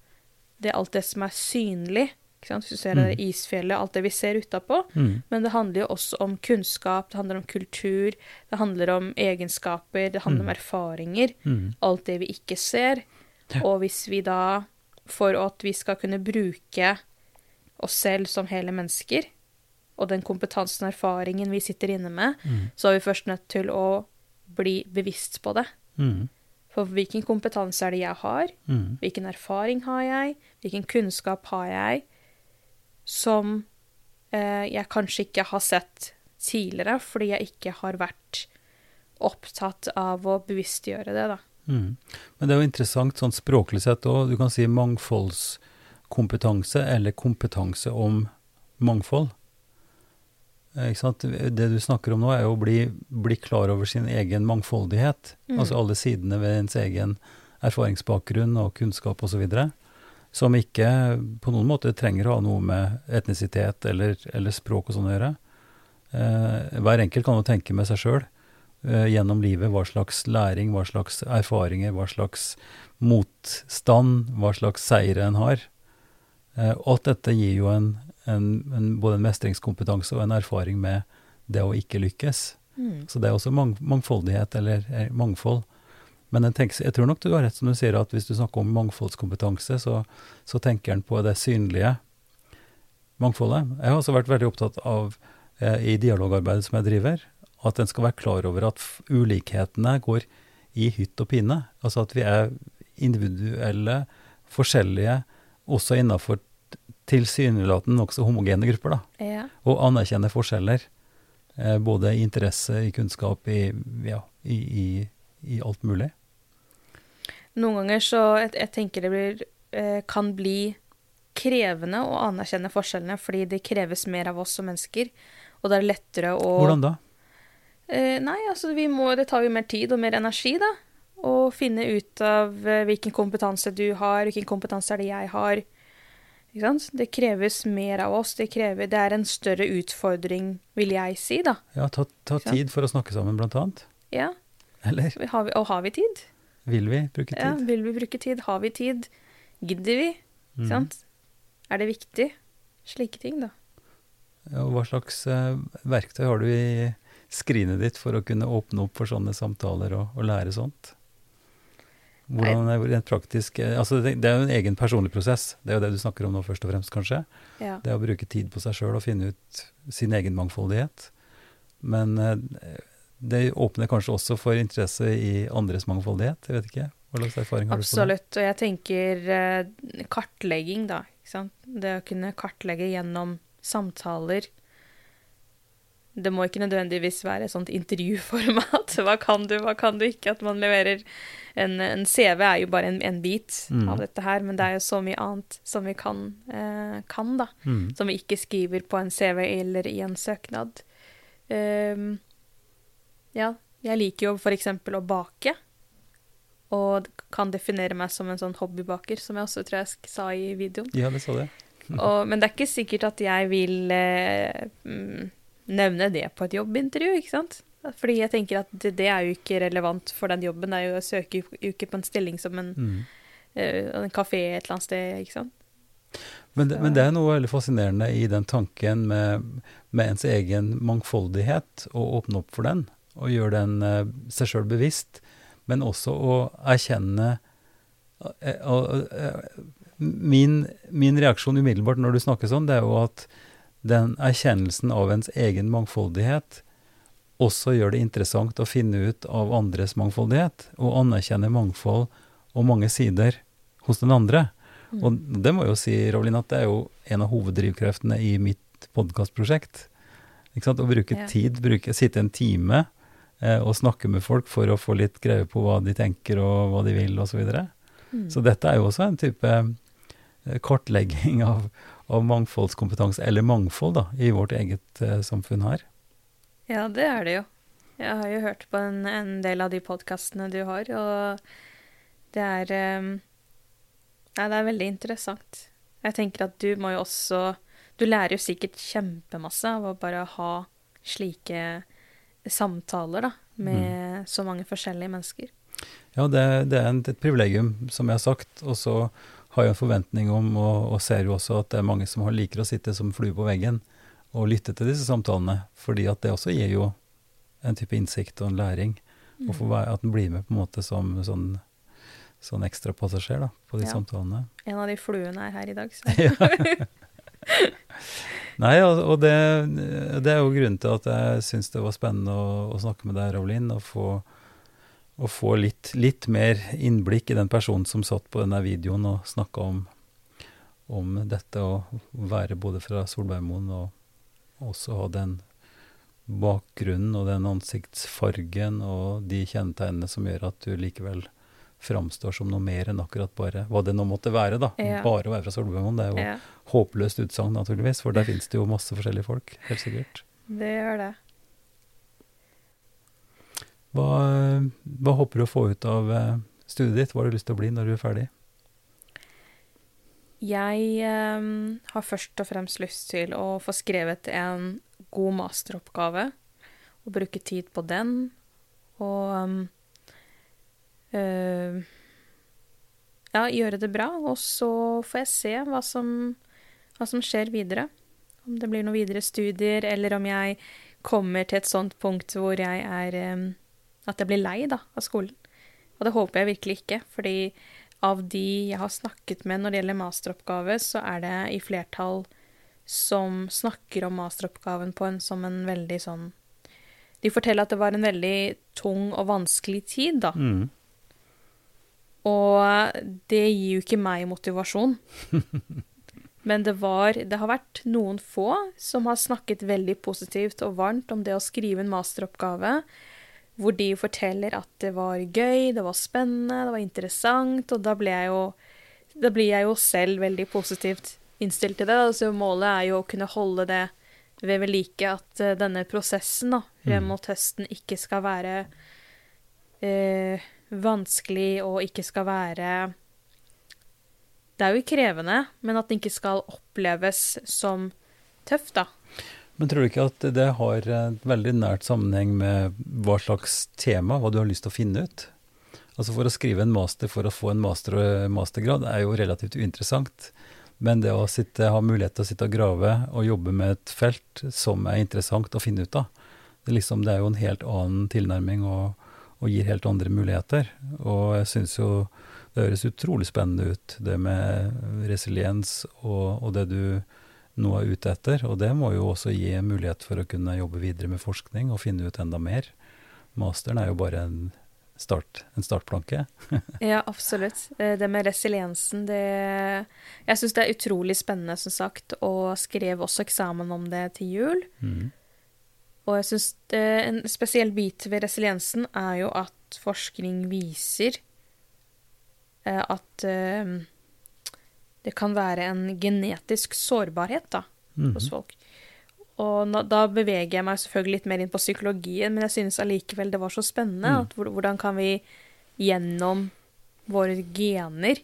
Det er alt det som er synlig. Ikke sant? Hvis du ser det Mm. isfjellet, alt det vi ser utapå. Mm. Men det handler jo også om kunnskap, det handler om kultur, det handler om egenskaper, det handler om Mm. erfaringer. Mm. Alt det vi ikke ser. Og hvis vi da, for at vi skal kunne bruke oss selv som hele mennesker, og den kompetansen og erfaringen vi sitter inne med, Mm. så er vi først nødt til å bli bevisst på det. Mm. For hvilken kompetanse er det jeg har? Mm. Hvilken erfaring har jeg? Hvilken kunnskap har jeg som eh, jeg kanskje ikke har sett tidligere, fordi jeg ikke har vært opptatt av å bevisstgjøre det, da. Mm. Men det er jo interessant sånn språklig sett òg. Du kan si mangfoldskompetanse eller kompetanse om mangfold. Eh? Det du snakker om nå, er jo å bli, bli klar over sin egen mangfoldighet. Mm. Altså alle sidene ved ens egen erfaringsbakgrunn og kunnskap osv. Som ikke på noen måte trenger å ha noe med etnisitet eller, eller språk og sånn å gjøre. Eh, hver enkelt kan jo tenke med seg sjøl gjennom livet hva slags læring, hva slags erfaringer, hva slags motstand, hva slags seire en har. Eh, alt dette gir jo en, en, en, både en mestringskompetanse og en erfaring med det å ikke lykkes. Mm. Så det er også mang mangfoldighet, eller eh, mangfold. Men tenker, jeg tror nok du har rett som du sier, at hvis du snakker om mangfoldskompetanse, så, så tenker en på det synlige mangfoldet. Jeg har også vært veldig opptatt av, eh, i dialogarbeidet som jeg driver, at en skal være klar over at ulikhetene går i hytt og pine. Altså at vi er individuelle, forskjellige, også innafor tilsynelatende nokså homogene grupper, da. Ja. Og anerkjenne forskjeller. Eh, både i interesse, i kunnskap, i, ja, i, i, i alt mulig. Noen ganger så jeg, jeg tenker det blir, eh, kan bli krevende å anerkjenne forskjellene, fordi det kreves mer av oss som mennesker. Og det er lettere å Hvordan da? Eh, nei, altså vi må, det tar jo mer tid og mer energi, da. Å finne ut av eh, hvilken kompetanse du har, hvilken kompetanse er det jeg har. Ikke sant? Det kreves mer av oss. Det, krever, det er en større utfordring, vil jeg si, da. Ja, ta, ta tid for å snakke sammen, blant annet. Ja, Eller har vi, Og har vi tid? vil vi bruke tid? Ja, vil vi bruke tid? Har vi tid? Gidder vi? Ikke Mm. sant? Er det viktig? Slike ting, da. Ja, og hva slags uh, verktøy har du i skrinet ditt for å kunne åpne opp for sånne samtaler og, og lære sånt? Hvordan er det praktisk eh, altså det, det er jo en egen personlig prosess. Det er jo det du snakker om nå, først og fremst, kanskje. Ja. Det å bruke tid på seg sjøl og finne ut sin egen mangfoldighet. Men eh, det åpner kanskje også for interesse i andres mangfoldighet. Jeg vet ikke. Hva slags erfaring har du på det? Absolutt. Og jeg tenker eh, kartlegging, da. Det å kunne kartlegge gjennom samtaler. Det må ikke nødvendigvis være et sånt intervjuformat. Hva kan du, hva kan du ikke? At man leverer en, en CV er jo bare en, en bit Mm. av dette her, men det er jo så mye annet som vi kan, eh, kan da. Mm. Som vi ikke skriver på en CV eller i en søknad. Um, ja, jeg liker jo eksempel å bake. Og kan definere meg som en sånn hobbybaker, som jeg også tror jeg sa i videoen. Ja, det sa det. Og, men det er ikke sikkert at jeg vil eh, mm, nevne det på et jobbintervju, ikke sant? Fordi jeg tenker at det, det er jo ikke relevant for den jobben. Det er jo å søke jo ikke på en stilling som en, Mm. uh, en kafé et eller annet sted, ikke sant? Men, det, men det er noe veldig fascinerende i den tanken med, med ens egen mangfoldighet, å åpne opp for den, og gjøre den uh, seg sjøl bevisst, men også å erkjenne uh, min, min reaksjon umiddelbart når du snakker sånn, det er jo at den erkjennelsen av ens egen mangfoldighet også gjør det interessant å finne ut av andres mangfoldighet, og anerkjenne mangfold og mange sider hos den andre. Mm. Og det må jeg jo si, Rovlin, at det er jo en av hoveddrivkreftene i mitt podkastprosjekt. Å bruke Ja. tid, bruke, sitte en time eh, og snakke med folk for å få litt greie på hva de tenker og hva de vil osv. Så, videre. Mm. så dette er jo også en type eh, kartlegging av, av mangfoldskompetanse, eller mangfold, da, i vårt eget eh, samfunn her. Ja, det er det jo. Jeg har jo hørt på en, en del av de podkastene du har, og det er um, Nei, det er veldig interessant. Jeg tenker at du må jo også Du lærer jo sikkert kjempemasse av å bare ha slike samtaler, da, med så mange forskjellige mennesker. Ja, det, det er et privilegium, som jeg har sagt. Og så har jo en forventning om, og, og ser jo også at det er mange som har liker å sitte som flue på veggen og lytte til disse samtalene. Fordi at det også gir jo en type innsikt og en læring. Og få at en blir med på en måte som sånn, sånn ekstra passasjer da, på de Ja. samtalene. En av de fluene er her i dag, så Nei, og, og det, det er jo grunnen til at jeg syns det var spennende å, å snakke med deg, Ravlin, og få, og få litt, litt mer innblikk i den personen som satt på denne videoen og snakka om, om dette å være både fra Solbergmoen og også ha den bakgrunnen og den ansiktsfargen og de kjennetegnene som gjør at du likevel framstår som noe mer enn akkurat bare hva det nå måtte være, da. Ja. Bare å være fra Solbergmoen. Det er jo ja, håpløst utsagn, naturligvis, for der finnes det jo masse forskjellige folk, helt sikkert. det gjør det. Hva, hva håper du å få ut av eh, studiet ditt? Hva har du lyst til å bli når du er ferdig? Jeg ehm, har først og fremst lyst til å få skrevet en god masteroppgave, og bruke tid på den, og øh, ja, gjøre det bra, og så får jeg se hva som, hva som skjer videre. Om det blir noen videre studier, eller om jeg kommer til et sånt punkt hvor jeg er ehm, At jeg blir lei da, av skolen. Og det håper jeg virkelig ikke, fordi av de jeg har snakket med når det gjelder masteroppgave, så er det i flertall som snakker om masteroppgaven på en som en veldig sånn De forteller at det var en veldig tung og vanskelig tid, da. Mm. Og det gir jo ikke meg motivasjon. Men det var Det har vært noen få som har snakket veldig positivt og varmt om det å skrive en masteroppgave, hvor de forteller at det var gøy, det var spennende, det var interessant, og da blir jeg jo blir jeg jo selv veldig positivt innstilt til det. Altså målet er jo å kunne holde det ved ved like, at uh, denne prosessen da, frem Mm. mot høsten ikke skal være uh, vanskelig og ikke skal være Det er jo krevende, men at den ikke skal oppleves som tøft, da. Men tror du ikke at det har et veldig nært sammenheng med hva slags tema, hva du har lyst til å finne ut? Altså For å skrive en master for å få en master og mastergrad er jo relativt uinteressant. Men det å sitte, ha mulighet til å sitte og grave og jobbe med et felt som er interessant å finne ut av, det liksom, det er jo en helt annen tilnærming og, og gir helt andre muligheter. Og jeg syns jo det høres utrolig spennende ut, det med resiliens og, og det du nå er ute etter. Og det må jo også gi mulighet for å kunne jobbe videre med forskning og finne ut enda mer. Masteren er jo bare en, start, en startplanke. Ja, absolutt. Eh, Det med resiliensen, det Jeg syns det er utrolig spennende, som sagt, og skrev også eksamen om det til jul. Mm. Og jeg syns en spesiell bit ved resiliensen er jo at forskning viser eh, at eh, det kan være en genetisk sårbarhet da, Mhm. hos folk. Og da beveger jeg meg selvfølgelig litt mer inn på psykologien, men jeg synes allikevel det var så spennende. Mm. at Hvordan kan vi gjennom våre gener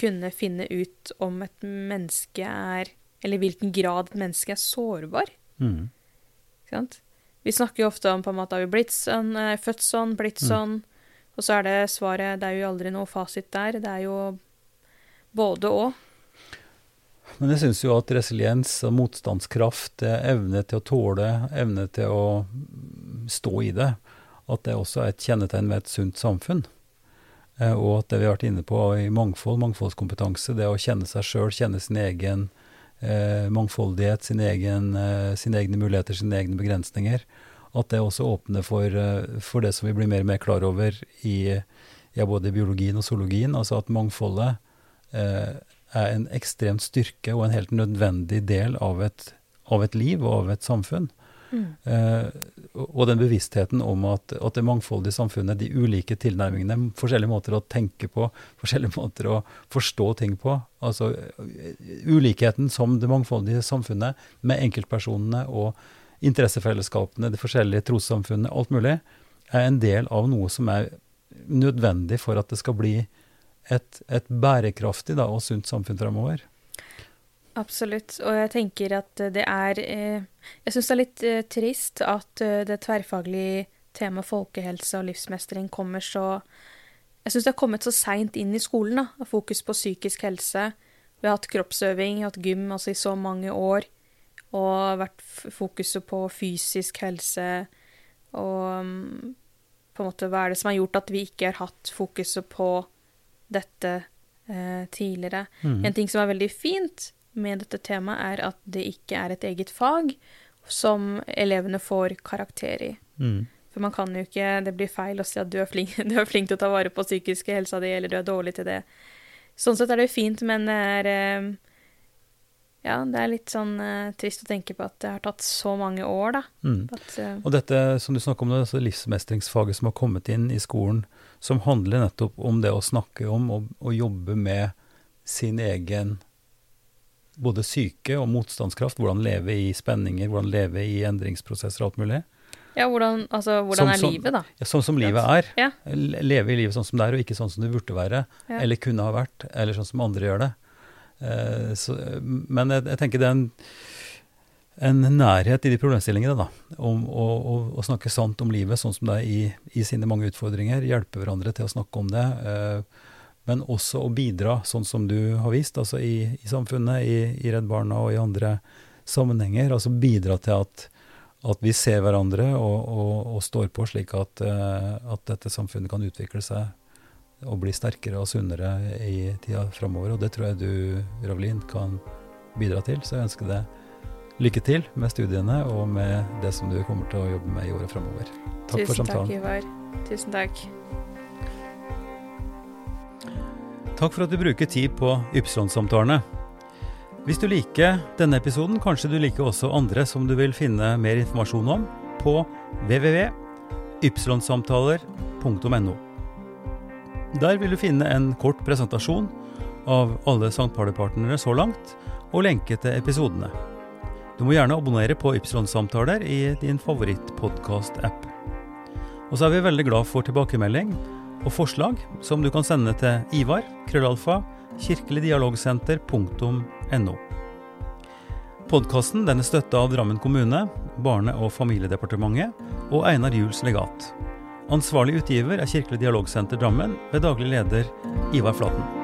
kunne finne ut om et menneske er Eller i hvilken grad et menneske er sårbar. Mm. Vi snakker jo ofte om på en måte har vi blitt sånn, eh, født sånn, blitt Mm. sånn. Og så er det svaret Det er jo aldri noe fasit der. Det er jo både og. Men jeg syns jo at resiliens og motstandskraft, er evne til å tåle, evne til å mm, stå i det, at det også er et kjennetegn ved et sunt samfunn. Eh, Og at det vi har vært inne på i mangfold, mangfoldskompetanse, det å kjenne seg sjøl, kjenne sin egen eh, mangfoldighet, sin egen, eh, sine egne muligheter, sine egne begrensninger, at det også åpner for, eh, for det som vi blir mer og mer klar over i ja, både biologien og zoologien, altså at mangfoldet eh, er en ekstremt styrke og en helt nødvendig del av et, av et liv og av et samfunn. Mm. Eh, og den bevisstheten om at, at, det mangfoldige samfunnet, de ulike tilnærmingene, forskjellige måter å tenke på, forskjellige måter å forstå ting på, altså ulikheten som det mangfoldige samfunnet, med enkeltpersonene og interessefellesskapene, de forskjellige trossamfunnene, alt mulig, er en del av noe som er nødvendig for at det skal bli et, et bærekraftig da, og sunt samfunn fremover. Absolutt. Og jeg tenker at det er eh, Jeg syns det er litt eh, trist at eh, det tverrfaglige temaet folkehelse og livsmestring kommer så Jeg syns det har kommet så seint inn i skolen, da. Fokus på psykisk helse. Vi har hatt kroppsøving, hatt gym altså i så mange år. Og vært fokuset på fysisk helse og um, på en måte hva er det som har gjort at vi ikke har hatt fokuset på dette eh, tidligere. Mm. En ting som er veldig fint, med dette temaet, er at det ikke er et eget fag som elevene får karakter i. Mm. For man kan jo ikke Det blir feil å si at du er, flink, du er flink til å ta vare på psykiske helsa di, eller du er dårlig til det. Sånn sett er det jo fint, men det er eh, Ja, det er litt sånn eh, trist å tenke på at det har tatt så mange år, da. Mm. At, uh, og dette som du snakker om, det, altså livsmestringsfaget som har kommet inn i skolen, som handler nettopp om det å snakke om og, og jobbe med sin egen både syke og motstandskraft. Hvordan leve i spenninger, hvordan leve i endringsprosesser og alt mulig. Ja, hvordan, altså, hvordan som, er livet, da? Ja, sånn som livet er. Ja. Leve i livet sånn som det er, og ikke sånn som det burde være. Ja. Eller kunne ha vært. Eller sånn som andre gjør det. Uh, så, men jeg, jeg, tenker det er en, en, nærhet i de problemstillingene, da. Om å, å, å, snakke sant om livet sånn som det er i, i, sine mange utfordringer. Hjelpe hverandre til å snakke om det. Eh, men også å bidra, sånn som du har vist, altså i, i samfunnet, i, i, Redd Barna og i andre sammenhenger. Altså bidra til at, at vi ser hverandre og, og, og står på, slik at, uh, at, dette samfunnet kan utvikle seg og bli sterkere og sunnere i tida framover. Og det tror jeg du, Ravlin, kan bidra til. Så jeg ønsker deg lykke til med studiene og med det som du kommer til å jobbe med i året framover. Takk Tusen for samtalen. Tusen takk, Ivar. Tusen takk. Takk for at du bruker tid på Ypsilon-samtalene. Hvis du liker denne episoden, kanskje du liker også andre som du vil finne mer informasjon om på www.ypsilonsamtaler.no. Der vil du finne en kort presentasjon av alle St. Party-partnere så langt, og lenke til episodene. Du må gjerne abonnere på Ypsilon-samtaler i din favorittpodkast-app. Og så er vi veldig glad for tilbakemelding og forslag som du kan sende til Ivar, krøllalfa, kirkeligdialogsenter.no. Podkasten er støtta av Drammen kommune, Barne- og familiedepartementet og Einar Juels legat. Ansvarlig utgiver er Kirkelig dialogsenter Drammen ved daglig leder Ivar Flaten.